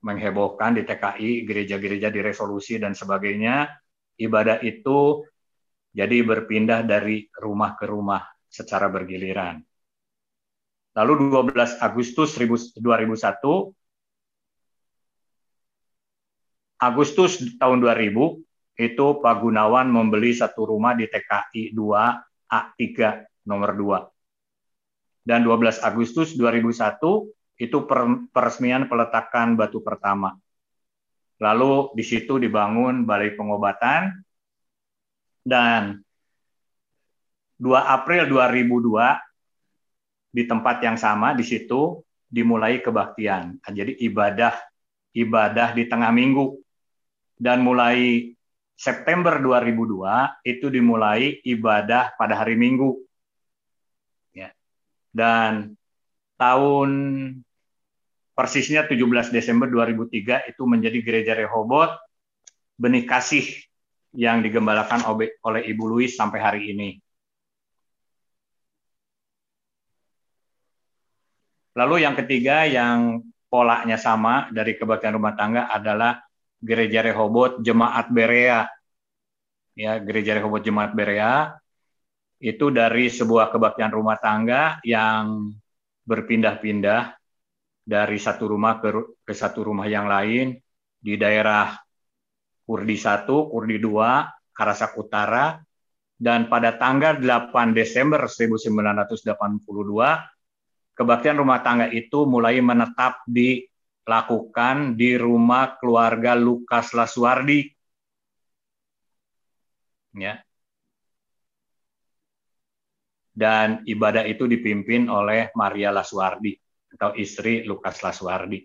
menghebohkan di TKI, gereja-gereja di resolusi dan sebagainya, ibadah itu jadi berpindah dari rumah ke rumah secara bergiliran. Lalu 12 Agustus 2001 Agustus tahun 2000 itu Pak Gunawan membeli satu rumah di TKI 2 A3 nomor 2. Dan 12 Agustus 2001 itu peresmian peletakan batu pertama. Lalu di situ dibangun balai pengobatan dan 2 April 2002 di tempat yang sama di situ dimulai kebaktian. Jadi ibadah ibadah di tengah minggu dan mulai September 2002 itu dimulai ibadah pada hari Minggu. Ya. Dan tahun persisnya 17 Desember 2003 itu menjadi gereja Rehobot benih kasih yang digembalakan oleh Ibu Louis sampai hari ini. Lalu yang ketiga yang polanya sama dari kebaktian rumah tangga adalah Gereja Rehobot Jemaat Berea. Ya, Gereja Rehobot Jemaat Berea itu dari sebuah kebaktian rumah tangga yang berpindah-pindah dari satu rumah ke, ke satu rumah yang lain di daerah Kurdi 1, Kurdi 2, Karasak Utara, dan pada tanggal 8 Desember 1982 kebaktian rumah tangga itu mulai menetap dilakukan di rumah keluarga Lukas Laswardi. Ya. Dan ibadah itu dipimpin oleh Maria Laswardi atau istri Lukas Laswardi.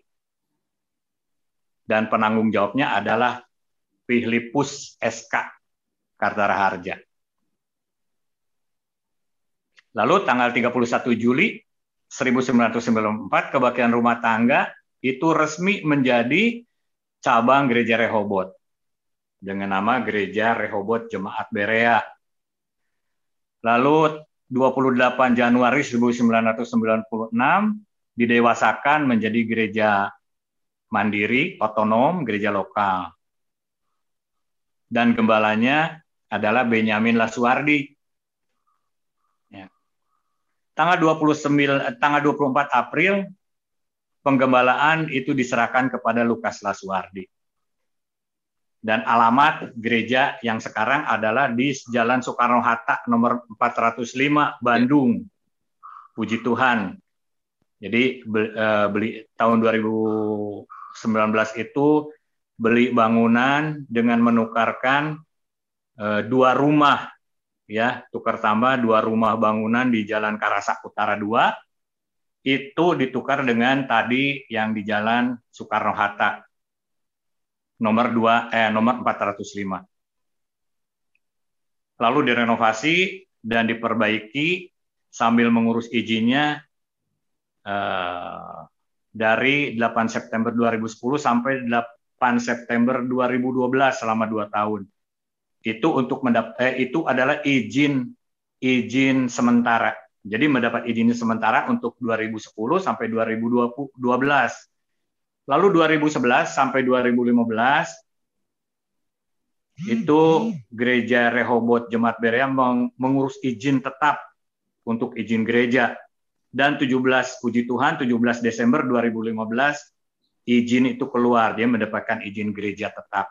Dan penanggung jawabnya adalah Filipus SK Kartara Harja. Lalu tanggal 31 Juli 1994 kebaktian rumah tangga itu resmi menjadi cabang gereja Rehobot dengan nama Gereja Rehobot Jemaat Berea. Lalu 28 Januari 1996 didewasakan menjadi gereja mandiri, otonom, gereja lokal dan gembalanya adalah Benyamin Lasuardi. Ya. Tanggal 29 tanggal 24 April penggembalaan itu diserahkan kepada Lukas Lasuardi. Dan alamat gereja yang sekarang adalah di Jalan Soekarno Hatta nomor 405 Bandung. Puji Tuhan. Jadi eh, beli tahun 2019 itu beli bangunan dengan menukarkan uh, dua rumah ya tukar tambah dua rumah bangunan di Jalan Karasak Utara 2 itu ditukar dengan tadi yang di Jalan Soekarno Hatta. Nomor 2 eh nomor 405 lalu direnovasi dan diperbaiki sambil mengurus izinnya eh, dari 8 September 2010 sampai 8 September 2012 selama dua tahun. Itu untuk mendapat eh, itu adalah izin izin sementara. Jadi mendapat izin sementara untuk 2010 sampai 2012. Lalu 2011 sampai 2015 itu gereja Rehobot Jemaat Berea mengurus izin tetap untuk izin gereja dan 17 puji Tuhan 17 Desember 2015 izin itu keluar, dia mendapatkan izin gereja tetap.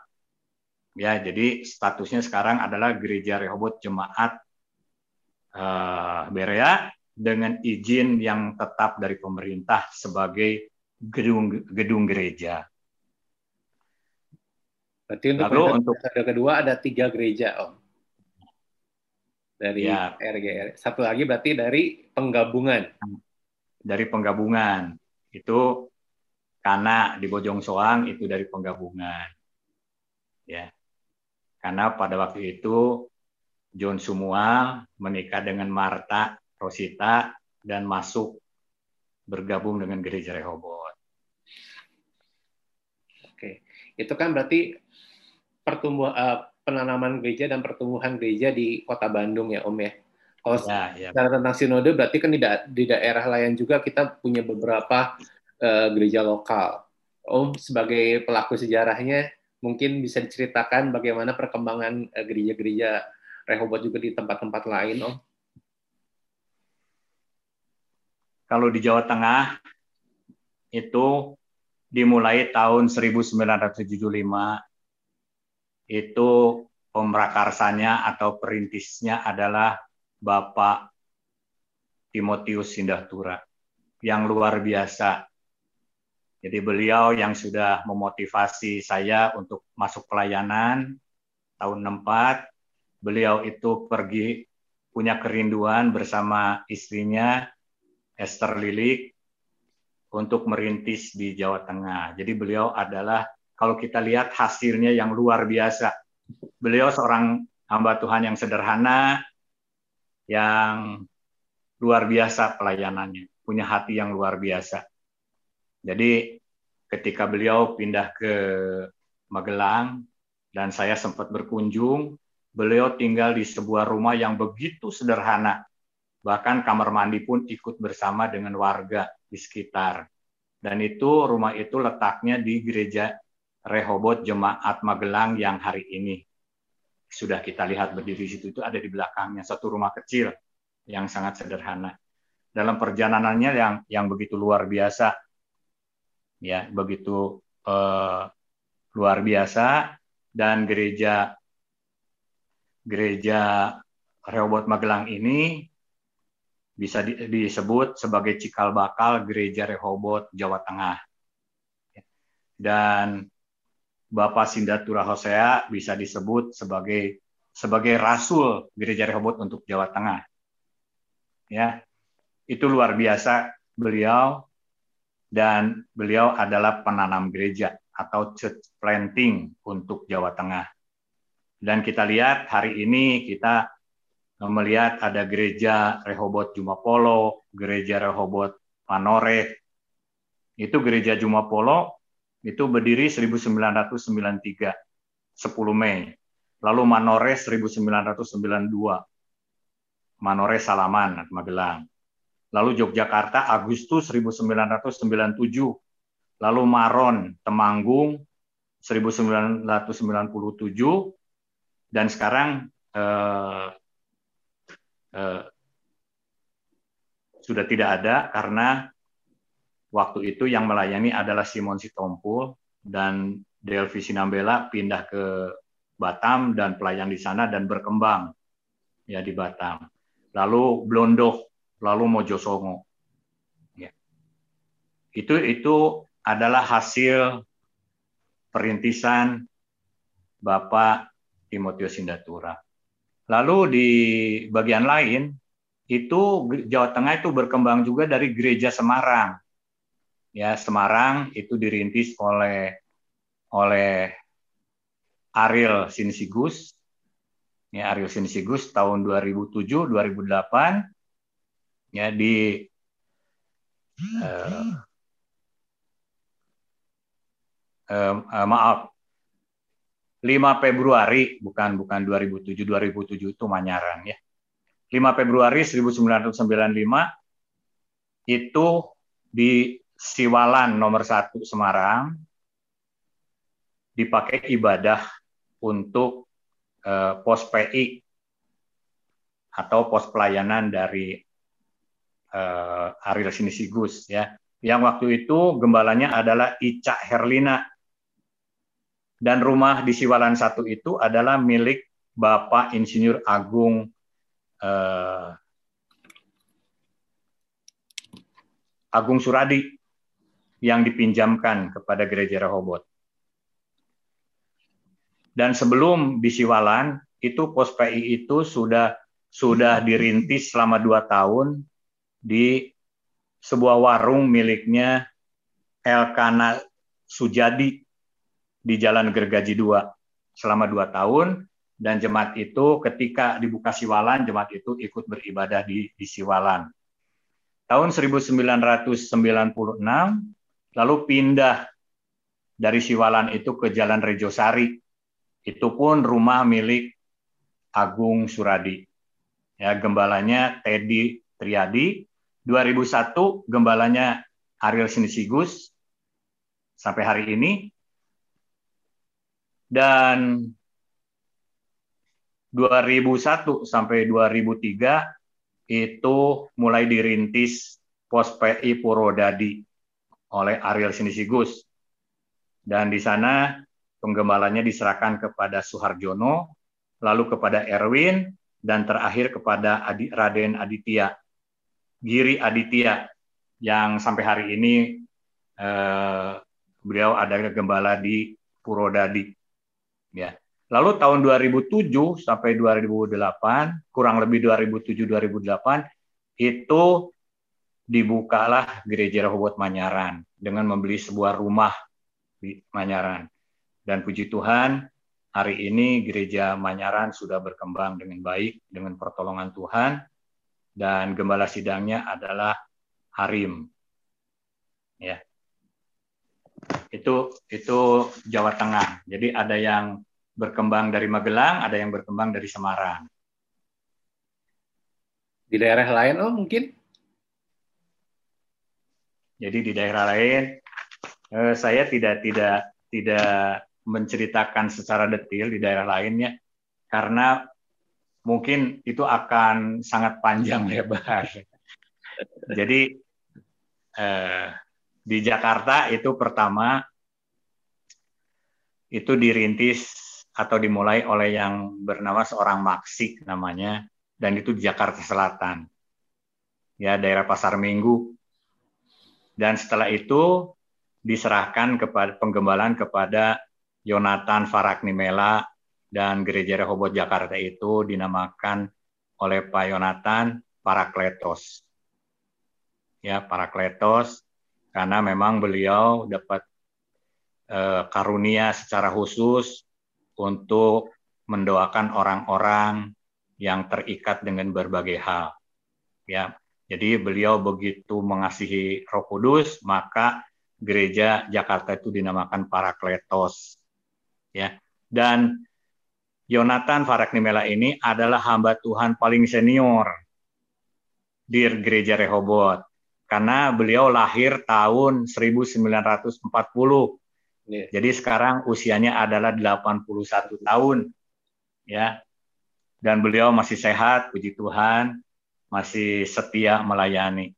Ya, jadi statusnya sekarang adalah gereja Rehobot Jemaat uh, Berea dengan izin yang tetap dari pemerintah sebagai gedung gedung gereja. Berarti untuk Lalu untuk kedua ada tiga gereja, Om. Dari ya. RGR. Satu lagi berarti dari penggabungan. Dari penggabungan. Itu karena di Bojong Soang itu dari penggabungan. Ya. Karena pada waktu itu John Sumual menikah dengan Marta Rosita dan masuk bergabung dengan gereja Rehobot. Oke, itu kan berarti pertumbuh uh, penanaman gereja dan pertumbuhan gereja di Kota Bandung ya Om ya. Kalau ya, ya. tentang sinode berarti kan di, da di daerah lain juga kita punya beberapa uh, gereja lokal. Om sebagai pelaku sejarahnya mungkin bisa diceritakan bagaimana perkembangan uh, gereja-gereja Rehobot juga di tempat-tempat lain, Om. Kalau di Jawa Tengah itu dimulai tahun 1975 itu pemrakarsanya atau perintisnya adalah Bapak Timotius Sindahtura yang luar biasa jadi beliau yang sudah memotivasi saya untuk masuk pelayanan tahun 64. Beliau itu pergi punya kerinduan bersama istrinya Esther Lilik untuk merintis di Jawa Tengah. Jadi beliau adalah kalau kita lihat hasilnya yang luar biasa. Beliau seorang hamba Tuhan yang sederhana, yang luar biasa pelayanannya, punya hati yang luar biasa. Jadi ketika beliau pindah ke Magelang dan saya sempat berkunjung, beliau tinggal di sebuah rumah yang begitu sederhana. Bahkan kamar mandi pun ikut bersama dengan warga di sekitar. Dan itu rumah itu letaknya di gereja Rehobot Jemaat Magelang yang hari ini sudah kita lihat berdiri di situ itu ada di belakangnya satu rumah kecil yang sangat sederhana. Dalam perjalanannya yang yang begitu luar biasa, ya begitu uh, luar biasa dan gereja gereja Rehoboth Magelang ini bisa disebut sebagai cikal bakal Gereja Rehobot Jawa Tengah. Dan Bapak Sindatura Hosea bisa disebut sebagai sebagai rasul Gereja Rehobot untuk Jawa Tengah. Ya. Itu luar biasa beliau dan beliau adalah penanam gereja atau church planting untuk Jawa Tengah. Dan kita lihat hari ini kita melihat ada gereja Rehobot Jumapolo, gereja Rehobot Manore. Itu gereja Jumapolo itu berdiri 1993, 10 Mei. Lalu Manore 1992. Manore Salaman, Magelang. Lalu Yogyakarta Agustus 1997. Lalu Maron Temanggung 1997 dan sekarang eh, eh, sudah tidak ada karena waktu itu yang melayani adalah Simon Sitompul dan Delvi Sinambela pindah ke Batam dan pelayan di sana dan berkembang ya di Batam. Lalu Blondoh, lalu Mojosongo. Ya. Itu itu adalah hasil perintisan Bapak Timotius Sindatura. Lalu di bagian lain itu Jawa Tengah itu berkembang juga dari gereja Semarang. Ya, Semarang itu dirintis oleh oleh Ariel Sinsigus. Ya, Ariel Sinsigus tahun 2007 2008 ya di uh, uh, maaf 5 Februari bukan bukan 2007 2007 itu Manyaran ya. 5 Februari 1995 itu di Siwalan nomor 1 Semarang. Dipakai ibadah untuk eh, pos PI atau pos pelayanan dari eh, Ariel Sinisigus ya. Yang waktu itu gembalanya adalah Ica Herlina. Dan rumah di Siwalan satu itu adalah milik Bapak Insinyur Agung eh, Agung Suradi yang dipinjamkan kepada gereja Rehobot. Dan sebelum di Siwalan itu pos PI itu sudah sudah dirintis selama dua tahun di sebuah warung miliknya Elkana Sujadi di Jalan Gergaji 2 selama dua tahun dan jemaat itu ketika dibuka Siwalan jemaat itu ikut beribadah di, di Siwalan. Tahun 1996 lalu pindah dari Siwalan itu ke Jalan Rejosari. Itu pun rumah milik Agung Suradi. Ya, gembalanya Teddy Triadi. 2001 gembalanya Ariel Sinisigus sampai hari ini dan 2001 sampai 2003 itu mulai dirintis pos PI Purwodadi oleh Ariel Sinisigus. Dan di sana penggembalanya diserahkan kepada Suharjono, lalu kepada Erwin, dan terakhir kepada Adi, Raden Aditya, Giri Aditya, yang sampai hari ini eh, beliau ada gembala di Purwodadi. Ya. Lalu tahun 2007 sampai 2008, kurang lebih 2007-2008, itu dibukalah gereja Rehoboth Manyaran dengan membeli sebuah rumah di Manyaran. Dan puji Tuhan, hari ini gereja Manyaran sudah berkembang dengan baik dengan pertolongan Tuhan dan gembala sidangnya adalah Harim. Ya itu itu Jawa Tengah. Jadi ada yang berkembang dari Magelang, ada yang berkembang dari Semarang. Di daerah lain oh mungkin? Jadi di daerah lain eh, saya tidak tidak tidak menceritakan secara detail di daerah lainnya karena mungkin itu akan sangat panjang lebar. Jadi eh, di Jakarta itu pertama itu dirintis atau dimulai oleh yang bernama seorang Maksi namanya dan itu di Jakarta Selatan. ya daerah Pasar Minggu. Dan setelah itu diserahkan kepada penggembalaan kepada Yonatan Faraknimela dan Gereja Rehobot Jakarta itu dinamakan oleh Pak Yonatan Parakletos. Ya, Parakletos karena memang beliau dapat eh, karunia secara khusus untuk mendoakan orang-orang yang terikat dengan berbagai hal. Ya, jadi beliau begitu mengasihi Roh Kudus, maka gereja Jakarta itu dinamakan Parakletos. Ya. Dan Yonatan Faraknimela ini adalah hamba Tuhan paling senior di gereja Rehobot karena beliau lahir tahun 1940. Yeah. Jadi sekarang usianya adalah 81 tahun. Ya. Dan beliau masih sehat, puji Tuhan, masih setia melayani.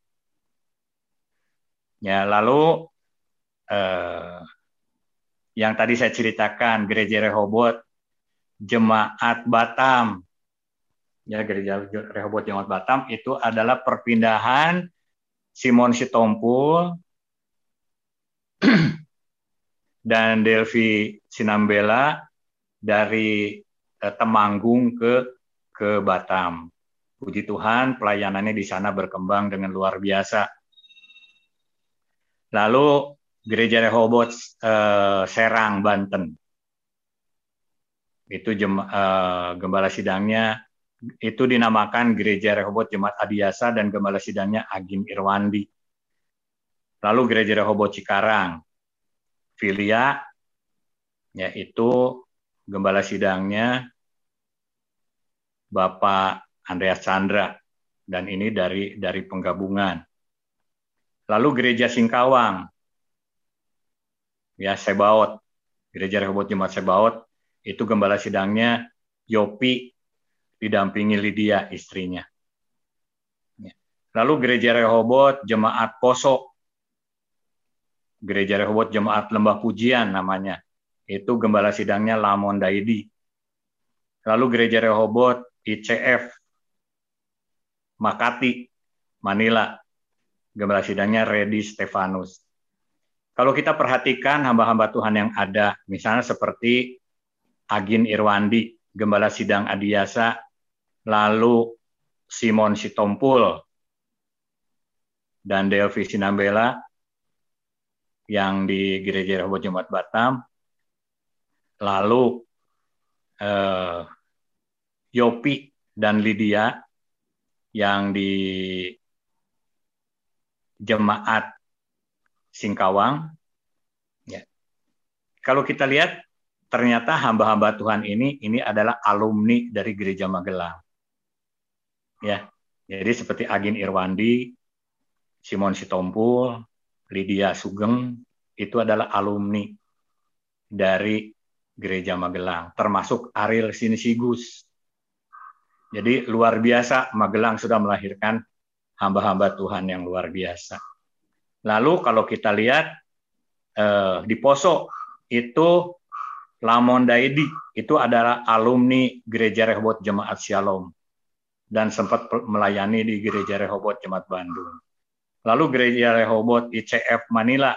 Ya, lalu eh, yang tadi saya ceritakan gereja Rehobot jemaat Batam ya gereja Rehobot jemaat Batam itu adalah perpindahan Simon Sitompul dan Delvi Sinambela dari eh, Temanggung ke ke Batam. Puji Tuhan, pelayanannya di sana berkembang dengan luar biasa. Lalu Gereja Rehobot eh, Serang Banten. Itu jem, eh, gembala sidangnya itu dinamakan Gereja Rehobot Jemaat Adiasa dan gembala sidangnya Agim Irwandi. Lalu Gereja Rehobot Cikarang, Filia, yaitu gembala sidangnya Bapak Andreas Chandra dan ini dari dari penggabungan. Lalu Gereja Singkawang, ya Sebaot, Gereja Rehobot Jemaat Sebaot, itu gembala sidangnya Yopi didampingi Lydia istrinya. Ya. Lalu Gereja Rehobot Jemaat Poso, Gereja Rehobot Jemaat Lembah Pujian namanya, itu gembala sidangnya Lamon Daidi. Lalu Gereja Rehobot ICF Makati, Manila, gembala sidangnya Redi Stefanus. Kalau kita perhatikan hamba-hamba Tuhan yang ada, misalnya seperti Agin Irwandi, Gembala Sidang Adiasa, lalu Simon Sitompul, dan Delvi Sinambela yang di Gereja Rehoboth Jumat Batam, lalu eh, Yopi dan Lydia yang di Jemaat Singkawang. Ya. Kalau kita lihat, ternyata hamba-hamba Tuhan ini ini adalah alumni dari Gereja Magelang. Ya, jadi seperti Agin Irwandi, Simon Sitompul, Lydia Sugeng, itu adalah alumni dari Gereja Magelang, termasuk Ariel Sinisigus. Jadi luar biasa Magelang sudah melahirkan hamba-hamba Tuhan yang luar biasa. Lalu kalau kita lihat eh, di Poso itu Lamon Daidi itu adalah alumni Gereja Rehobot Jemaat Shalom dan sempat melayani di Gereja Rehobot Jemaat Bandung. Lalu Gereja Rehobot ICF Manila,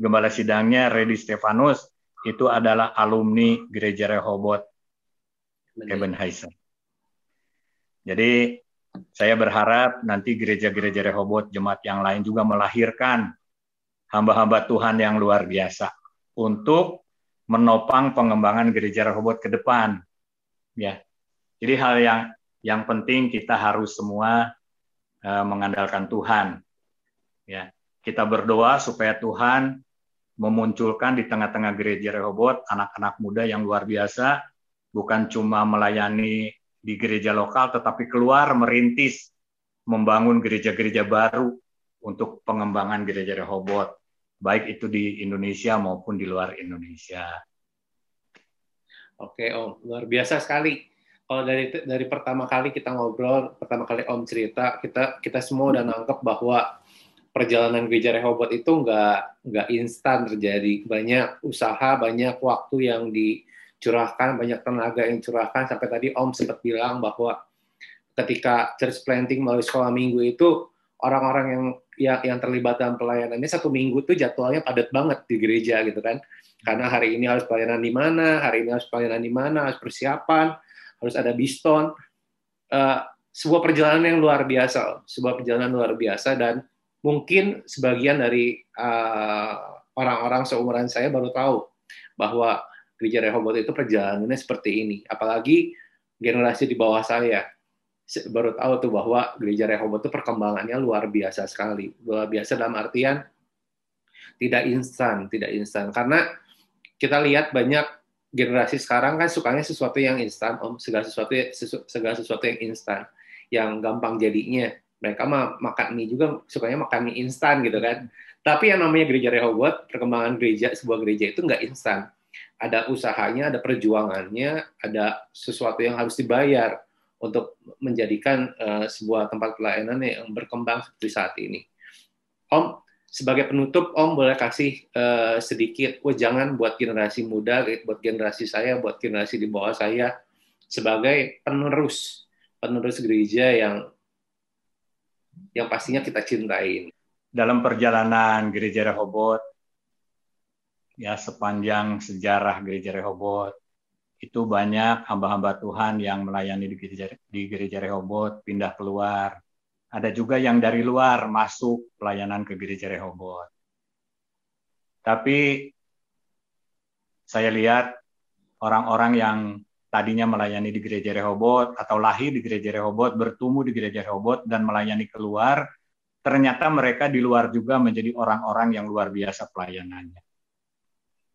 gembala sidangnya Redi Stefanus itu adalah alumni Gereja Rehobot Ebenezer. Jadi saya berharap nanti gereja-gereja Rehobot jemaat yang lain juga melahirkan hamba-hamba Tuhan yang luar biasa untuk menopang pengembangan gereja Rehobot ke depan. Ya. Jadi hal yang yang penting kita harus semua uh, mengandalkan Tuhan. Ya. Kita berdoa supaya Tuhan memunculkan di tengah-tengah gereja Rehobot anak-anak muda yang luar biasa, bukan cuma melayani di gereja lokal, tetapi keluar merintis membangun gereja-gereja baru untuk pengembangan gereja Rehobot, baik itu di Indonesia maupun di luar Indonesia. Oke Om, luar biasa sekali. Kalau dari dari pertama kali kita ngobrol, pertama kali Om cerita, kita kita semua udah nangkep bahwa perjalanan gereja Rehobot itu nggak nggak instan terjadi. Banyak usaha, banyak waktu yang di curahkan, banyak tenaga yang curahkan. Sampai tadi Om sempat bilang bahwa ketika church planting melalui sekolah minggu itu orang-orang yang yang yang terlibat dalam pelayanan ini satu minggu tuh jadwalnya padat banget di gereja gitu kan. Karena hari ini harus pelayanan di mana hari ini harus pelayanan di mana harus persiapan harus ada biston. Uh, sebuah perjalanan yang luar biasa sebuah perjalanan luar biasa dan mungkin sebagian dari uh, orang-orang seumuran saya baru tahu bahwa gereja Rehoboth itu perjalanannya seperti ini apalagi generasi di bawah saya baru tahu tuh bahwa gereja Rehoboth itu perkembangannya luar biasa sekali. Luar biasa dalam artian tidak instan, tidak instan. Karena kita lihat banyak generasi sekarang kan sukanya sesuatu yang instan, om segala sesuatu segala sesuatu yang instan, yang gampang jadinya. Mereka mah makan mie juga sukanya makan mie instan gitu kan. Tapi yang namanya gereja Rehoboth, perkembangan gereja sebuah gereja itu nggak instan. Ada usahanya, ada perjuangannya, ada sesuatu yang harus dibayar untuk menjadikan uh, sebuah tempat pelayanan yang berkembang seperti saat ini. Om, sebagai penutup, Om boleh kasih uh, sedikit jangan buat generasi muda, buat generasi saya, buat generasi di bawah saya, sebagai penerus, penerus gereja yang yang pastinya kita cintai. Dalam perjalanan gereja Rehoboth, ya sepanjang sejarah gereja Rehoboth, itu banyak hamba-hamba Tuhan yang melayani di gereja, di gereja Rehoboth pindah keluar. Ada juga yang dari luar masuk pelayanan ke gereja Rehoboth. Tapi saya lihat orang-orang yang tadinya melayani di gereja Rehoboth atau lahir di gereja Rehoboth, bertumbuh di gereja Rehoboth dan melayani keluar, ternyata mereka di luar juga menjadi orang-orang yang luar biasa pelayanannya.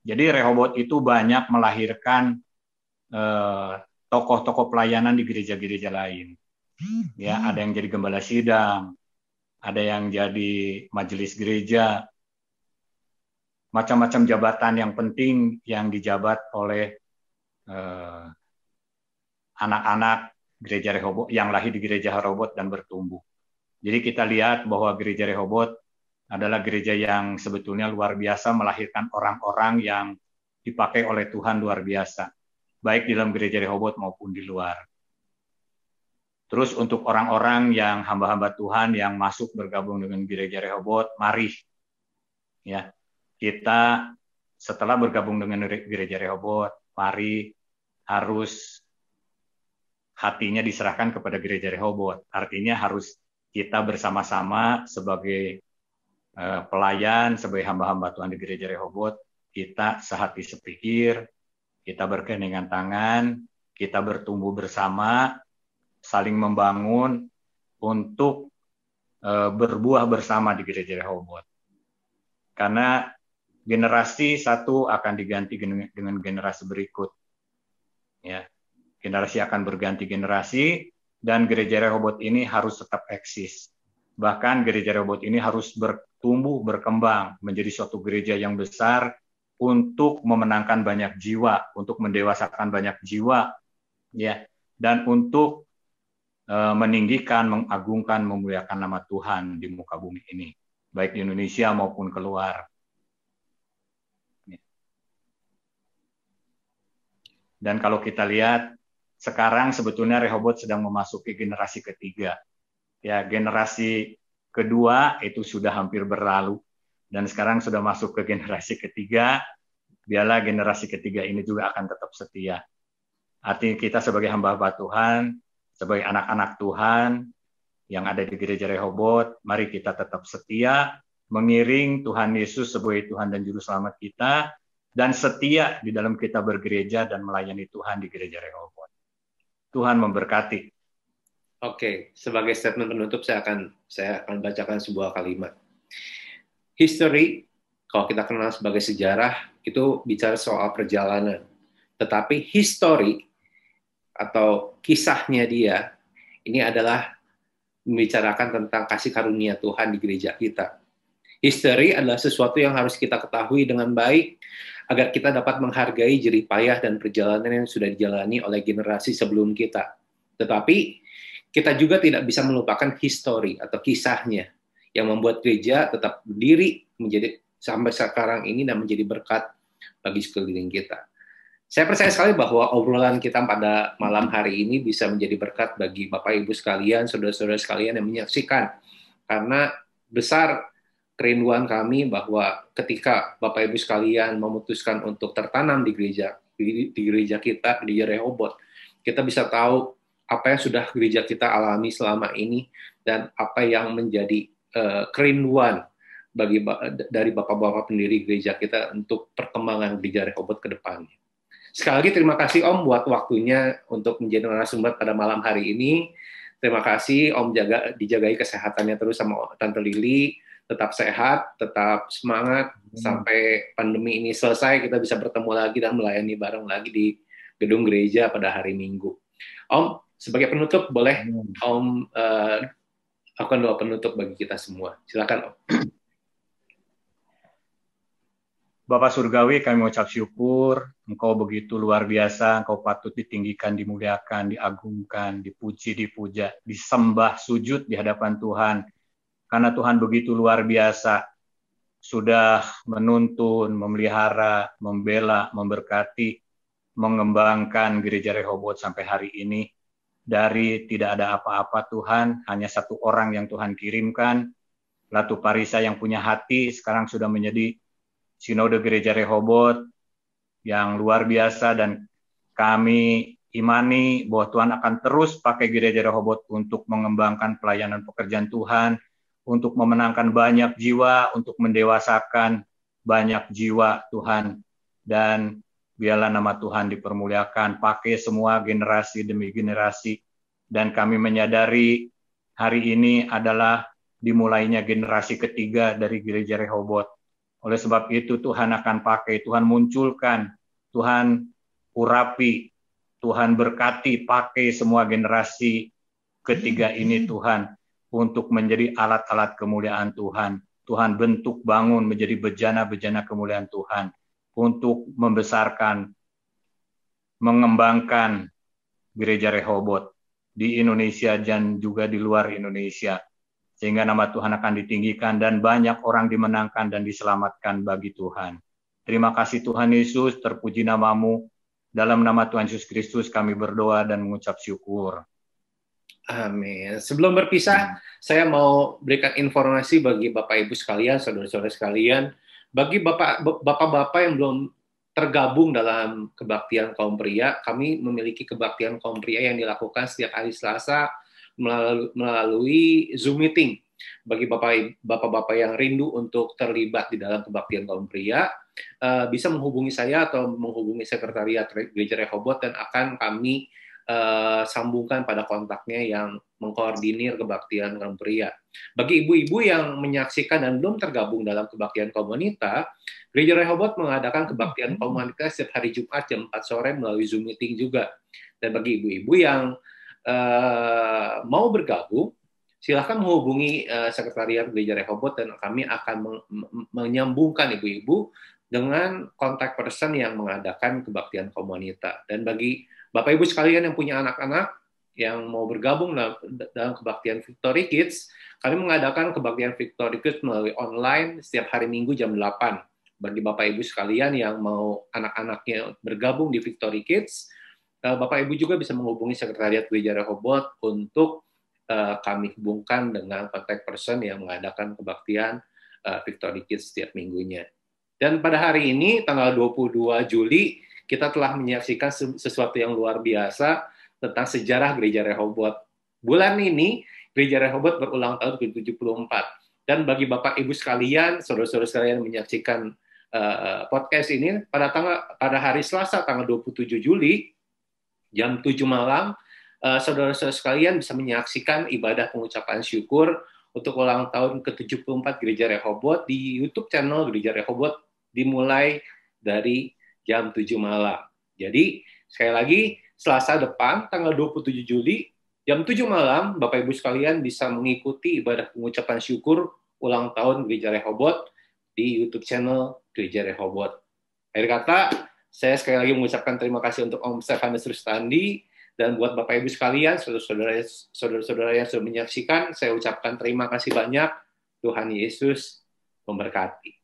Jadi Rehoboth itu banyak melahirkan Eh, tokoh-tokoh pelayanan di gereja-gereja lain. Ya, ada yang jadi gembala sidang, ada yang jadi majelis gereja, macam-macam jabatan yang penting yang dijabat oleh eh, anak-anak gereja Rehoboth yang lahir di gereja Rehoboth dan bertumbuh. Jadi kita lihat bahwa gereja Rehoboth adalah gereja yang sebetulnya luar biasa melahirkan orang-orang yang dipakai oleh Tuhan luar biasa baik di dalam gereja Rehoboth maupun di luar. Terus untuk orang-orang yang hamba-hamba Tuhan yang masuk bergabung dengan gereja Rehoboth, mari ya kita setelah bergabung dengan gereja Rehoboth, mari harus hatinya diserahkan kepada gereja Rehoboth. Artinya harus kita bersama-sama sebagai pelayan, sebagai hamba-hamba Tuhan di gereja Rehoboth, kita sehati sepikir, kita berkeningan tangan, kita bertumbuh bersama, saling membangun untuk e, berbuah bersama di gereja Rehoboth. Karena generasi satu akan diganti dengan generasi berikut. Ya, generasi akan berganti generasi dan gereja Rehoboth ini harus tetap eksis. Bahkan gereja Rehoboth ini harus bertumbuh, berkembang menjadi suatu gereja yang besar untuk memenangkan banyak jiwa, untuk mendewasakan banyak jiwa, ya, dan untuk uh, meninggikan, mengagungkan, memuliakan nama Tuhan di muka bumi ini, baik di Indonesia maupun keluar. Dan kalau kita lihat sekarang sebetulnya Rehoboth sedang memasuki generasi ketiga. Ya, generasi kedua itu sudah hampir berlalu dan sekarang sudah masuk ke generasi ketiga, biarlah generasi ketiga ini juga akan tetap setia. Artinya kita sebagai hamba-hamba Tuhan, sebagai anak-anak Tuhan yang ada di gereja Rehoboth, mari kita tetap setia mengiring Tuhan Yesus sebagai Tuhan dan Juru Selamat kita, dan setia di dalam kita bergereja dan melayani Tuhan di gereja Rehoboth. Tuhan memberkati. Oke, sebagai statement penutup saya akan saya akan bacakan sebuah kalimat history kalau kita kenal sebagai sejarah itu bicara soal perjalanan. Tetapi history atau kisahnya dia ini adalah membicarakan tentang kasih karunia Tuhan di gereja kita. History adalah sesuatu yang harus kita ketahui dengan baik agar kita dapat menghargai jerih payah dan perjalanan yang sudah dijalani oleh generasi sebelum kita. Tetapi kita juga tidak bisa melupakan history atau kisahnya yang membuat gereja tetap berdiri menjadi sampai sekarang ini dan menjadi berkat bagi sekeliling kita. Saya percaya sekali bahwa obrolan kita pada malam hari ini bisa menjadi berkat bagi Bapak Ibu sekalian, saudara-saudara sekalian yang menyaksikan karena besar kerinduan kami bahwa ketika Bapak Ibu sekalian memutuskan untuk tertanam di gereja di, gereja kita di Rehobot, kita bisa tahu apa yang sudah gereja kita alami selama ini dan apa yang menjadi uh, kerinduan bagi dari bapak-bapak pendiri gereja kita untuk perkembangan gereja Rehobot ke depannya. Sekali lagi terima kasih Om buat waktunya untuk menjadi narasumber pada malam hari ini. Terima kasih Om jaga dijagai kesehatannya terus sama Tante Lili. Tetap sehat, tetap semangat hmm. sampai pandemi ini selesai kita bisa bertemu lagi dan melayani bareng lagi di gedung gereja pada hari Minggu. Om sebagai penutup boleh hmm. Om uh, akan doa penutup bagi kita semua. Silakan Om. Bapak Surgawi, kami mengucap syukur, Engkau begitu luar biasa, Engkau patut ditinggikan, dimuliakan, diagungkan, dipuji, dipuja, disembah, sujud di hadapan Tuhan. Karena Tuhan begitu luar biasa, sudah menuntun, memelihara, membela, memberkati, mengembangkan gereja Rehobot sampai hari ini. Dari tidak ada apa-apa Tuhan, hanya satu orang yang Tuhan kirimkan, Latu Parisa yang punya hati, sekarang sudah menjadi Sinode Gereja Rehobot yang luar biasa dan kami imani bahwa Tuhan akan terus pakai Gereja Rehobot untuk mengembangkan pelayanan pekerjaan Tuhan, untuk memenangkan banyak jiwa, untuk mendewasakan banyak jiwa Tuhan. Dan biarlah nama Tuhan dipermuliakan, pakai semua generasi demi generasi. Dan kami menyadari hari ini adalah dimulainya generasi ketiga dari Gereja Rehobot oleh sebab itu Tuhan akan pakai, Tuhan munculkan, Tuhan urapi, Tuhan berkati, pakai semua generasi ketiga ini Tuhan untuk menjadi alat-alat kemuliaan Tuhan. Tuhan bentuk bangun menjadi bejana-bejana kemuliaan Tuhan untuk membesarkan, mengembangkan gereja Rehobot di Indonesia dan juga di luar Indonesia sehingga nama Tuhan akan ditinggikan dan banyak orang dimenangkan dan diselamatkan bagi Tuhan. Terima kasih Tuhan Yesus, terpuji namamu. Dalam nama Tuhan Yesus Kristus kami berdoa dan mengucap syukur. Amin. Sebelum berpisah, hmm. saya mau berikan informasi bagi Bapak Ibu sekalian, saudara-saudara sekalian, bagi Bapak Bapak yang belum tergabung dalam kebaktian kaum pria, kami memiliki kebaktian kaum pria yang dilakukan setiap hari Selasa melalui Zoom meeting. Bagi bapak-bapak yang rindu untuk terlibat di dalam kebaktian kaum pria, eh, bisa menghubungi saya atau menghubungi sekretariat Gereja Rehobot dan akan kami uh, sambungkan pada kontaknya yang mengkoordinir kebaktian kaum pria. Bagi ibu-ibu yang menyaksikan dan belum tergabung dalam kebaktian kaum wanita, Gereja Rehobot mengadakan kebaktian kaum wanita setiap hari Jumat jam 4 sore melalui Zoom meeting juga. Dan bagi ibu-ibu yang uh, mau bergabung, silahkan menghubungi uh, Sekretariat Gereja Rehobot dan kami akan menyambungkan ibu-ibu dengan kontak person yang mengadakan kebaktian komunitas. Dan bagi Bapak Ibu sekalian yang punya anak-anak yang mau bergabung dalam kebaktian Victory Kids, kami mengadakan kebaktian Victory Kids melalui online setiap hari Minggu jam 8. Bagi Bapak Ibu sekalian yang mau anak-anaknya bergabung di Victory Kids, Eh, Bapak Ibu juga bisa menghubungi Sekretariat Gereja Rehobot untuk uh, kami hubungkan dengan kontak person yang mengadakan kebaktian uh, Victory Kids setiap minggunya. Dan pada hari ini, tanggal 22 Juli, kita telah menyaksikan sesuatu yang luar biasa tentang sejarah Gereja Rehobot. Bulan ini, Gereja Rehobot berulang tahun ke-74. Dan bagi Bapak Ibu sekalian, saudara-saudara sekalian menyaksikan uh, podcast ini, pada tanggal pada hari Selasa tanggal 27 Juli, jam 7 malam, uh, saudara-saudara sekalian bisa menyaksikan ibadah pengucapan syukur untuk ulang tahun ke-74 Gereja Rehobot di YouTube channel Gereja Rehobot dimulai dari jam 7 malam. Jadi, sekali lagi, Selasa depan, tanggal 27 Juli, jam 7 malam, Bapak Ibu sekalian bisa mengikuti ibadah pengucapan syukur ulang tahun Gereja Rehobot di YouTube channel Gereja Rehobot. Akhir kata, saya sekali lagi mengucapkan terima kasih untuk Om Stefanus Rustandi dan buat Bapak Ibu sekalian, saudara-saudara yang sudah menyaksikan, saya ucapkan terima kasih banyak. Tuhan Yesus memberkati.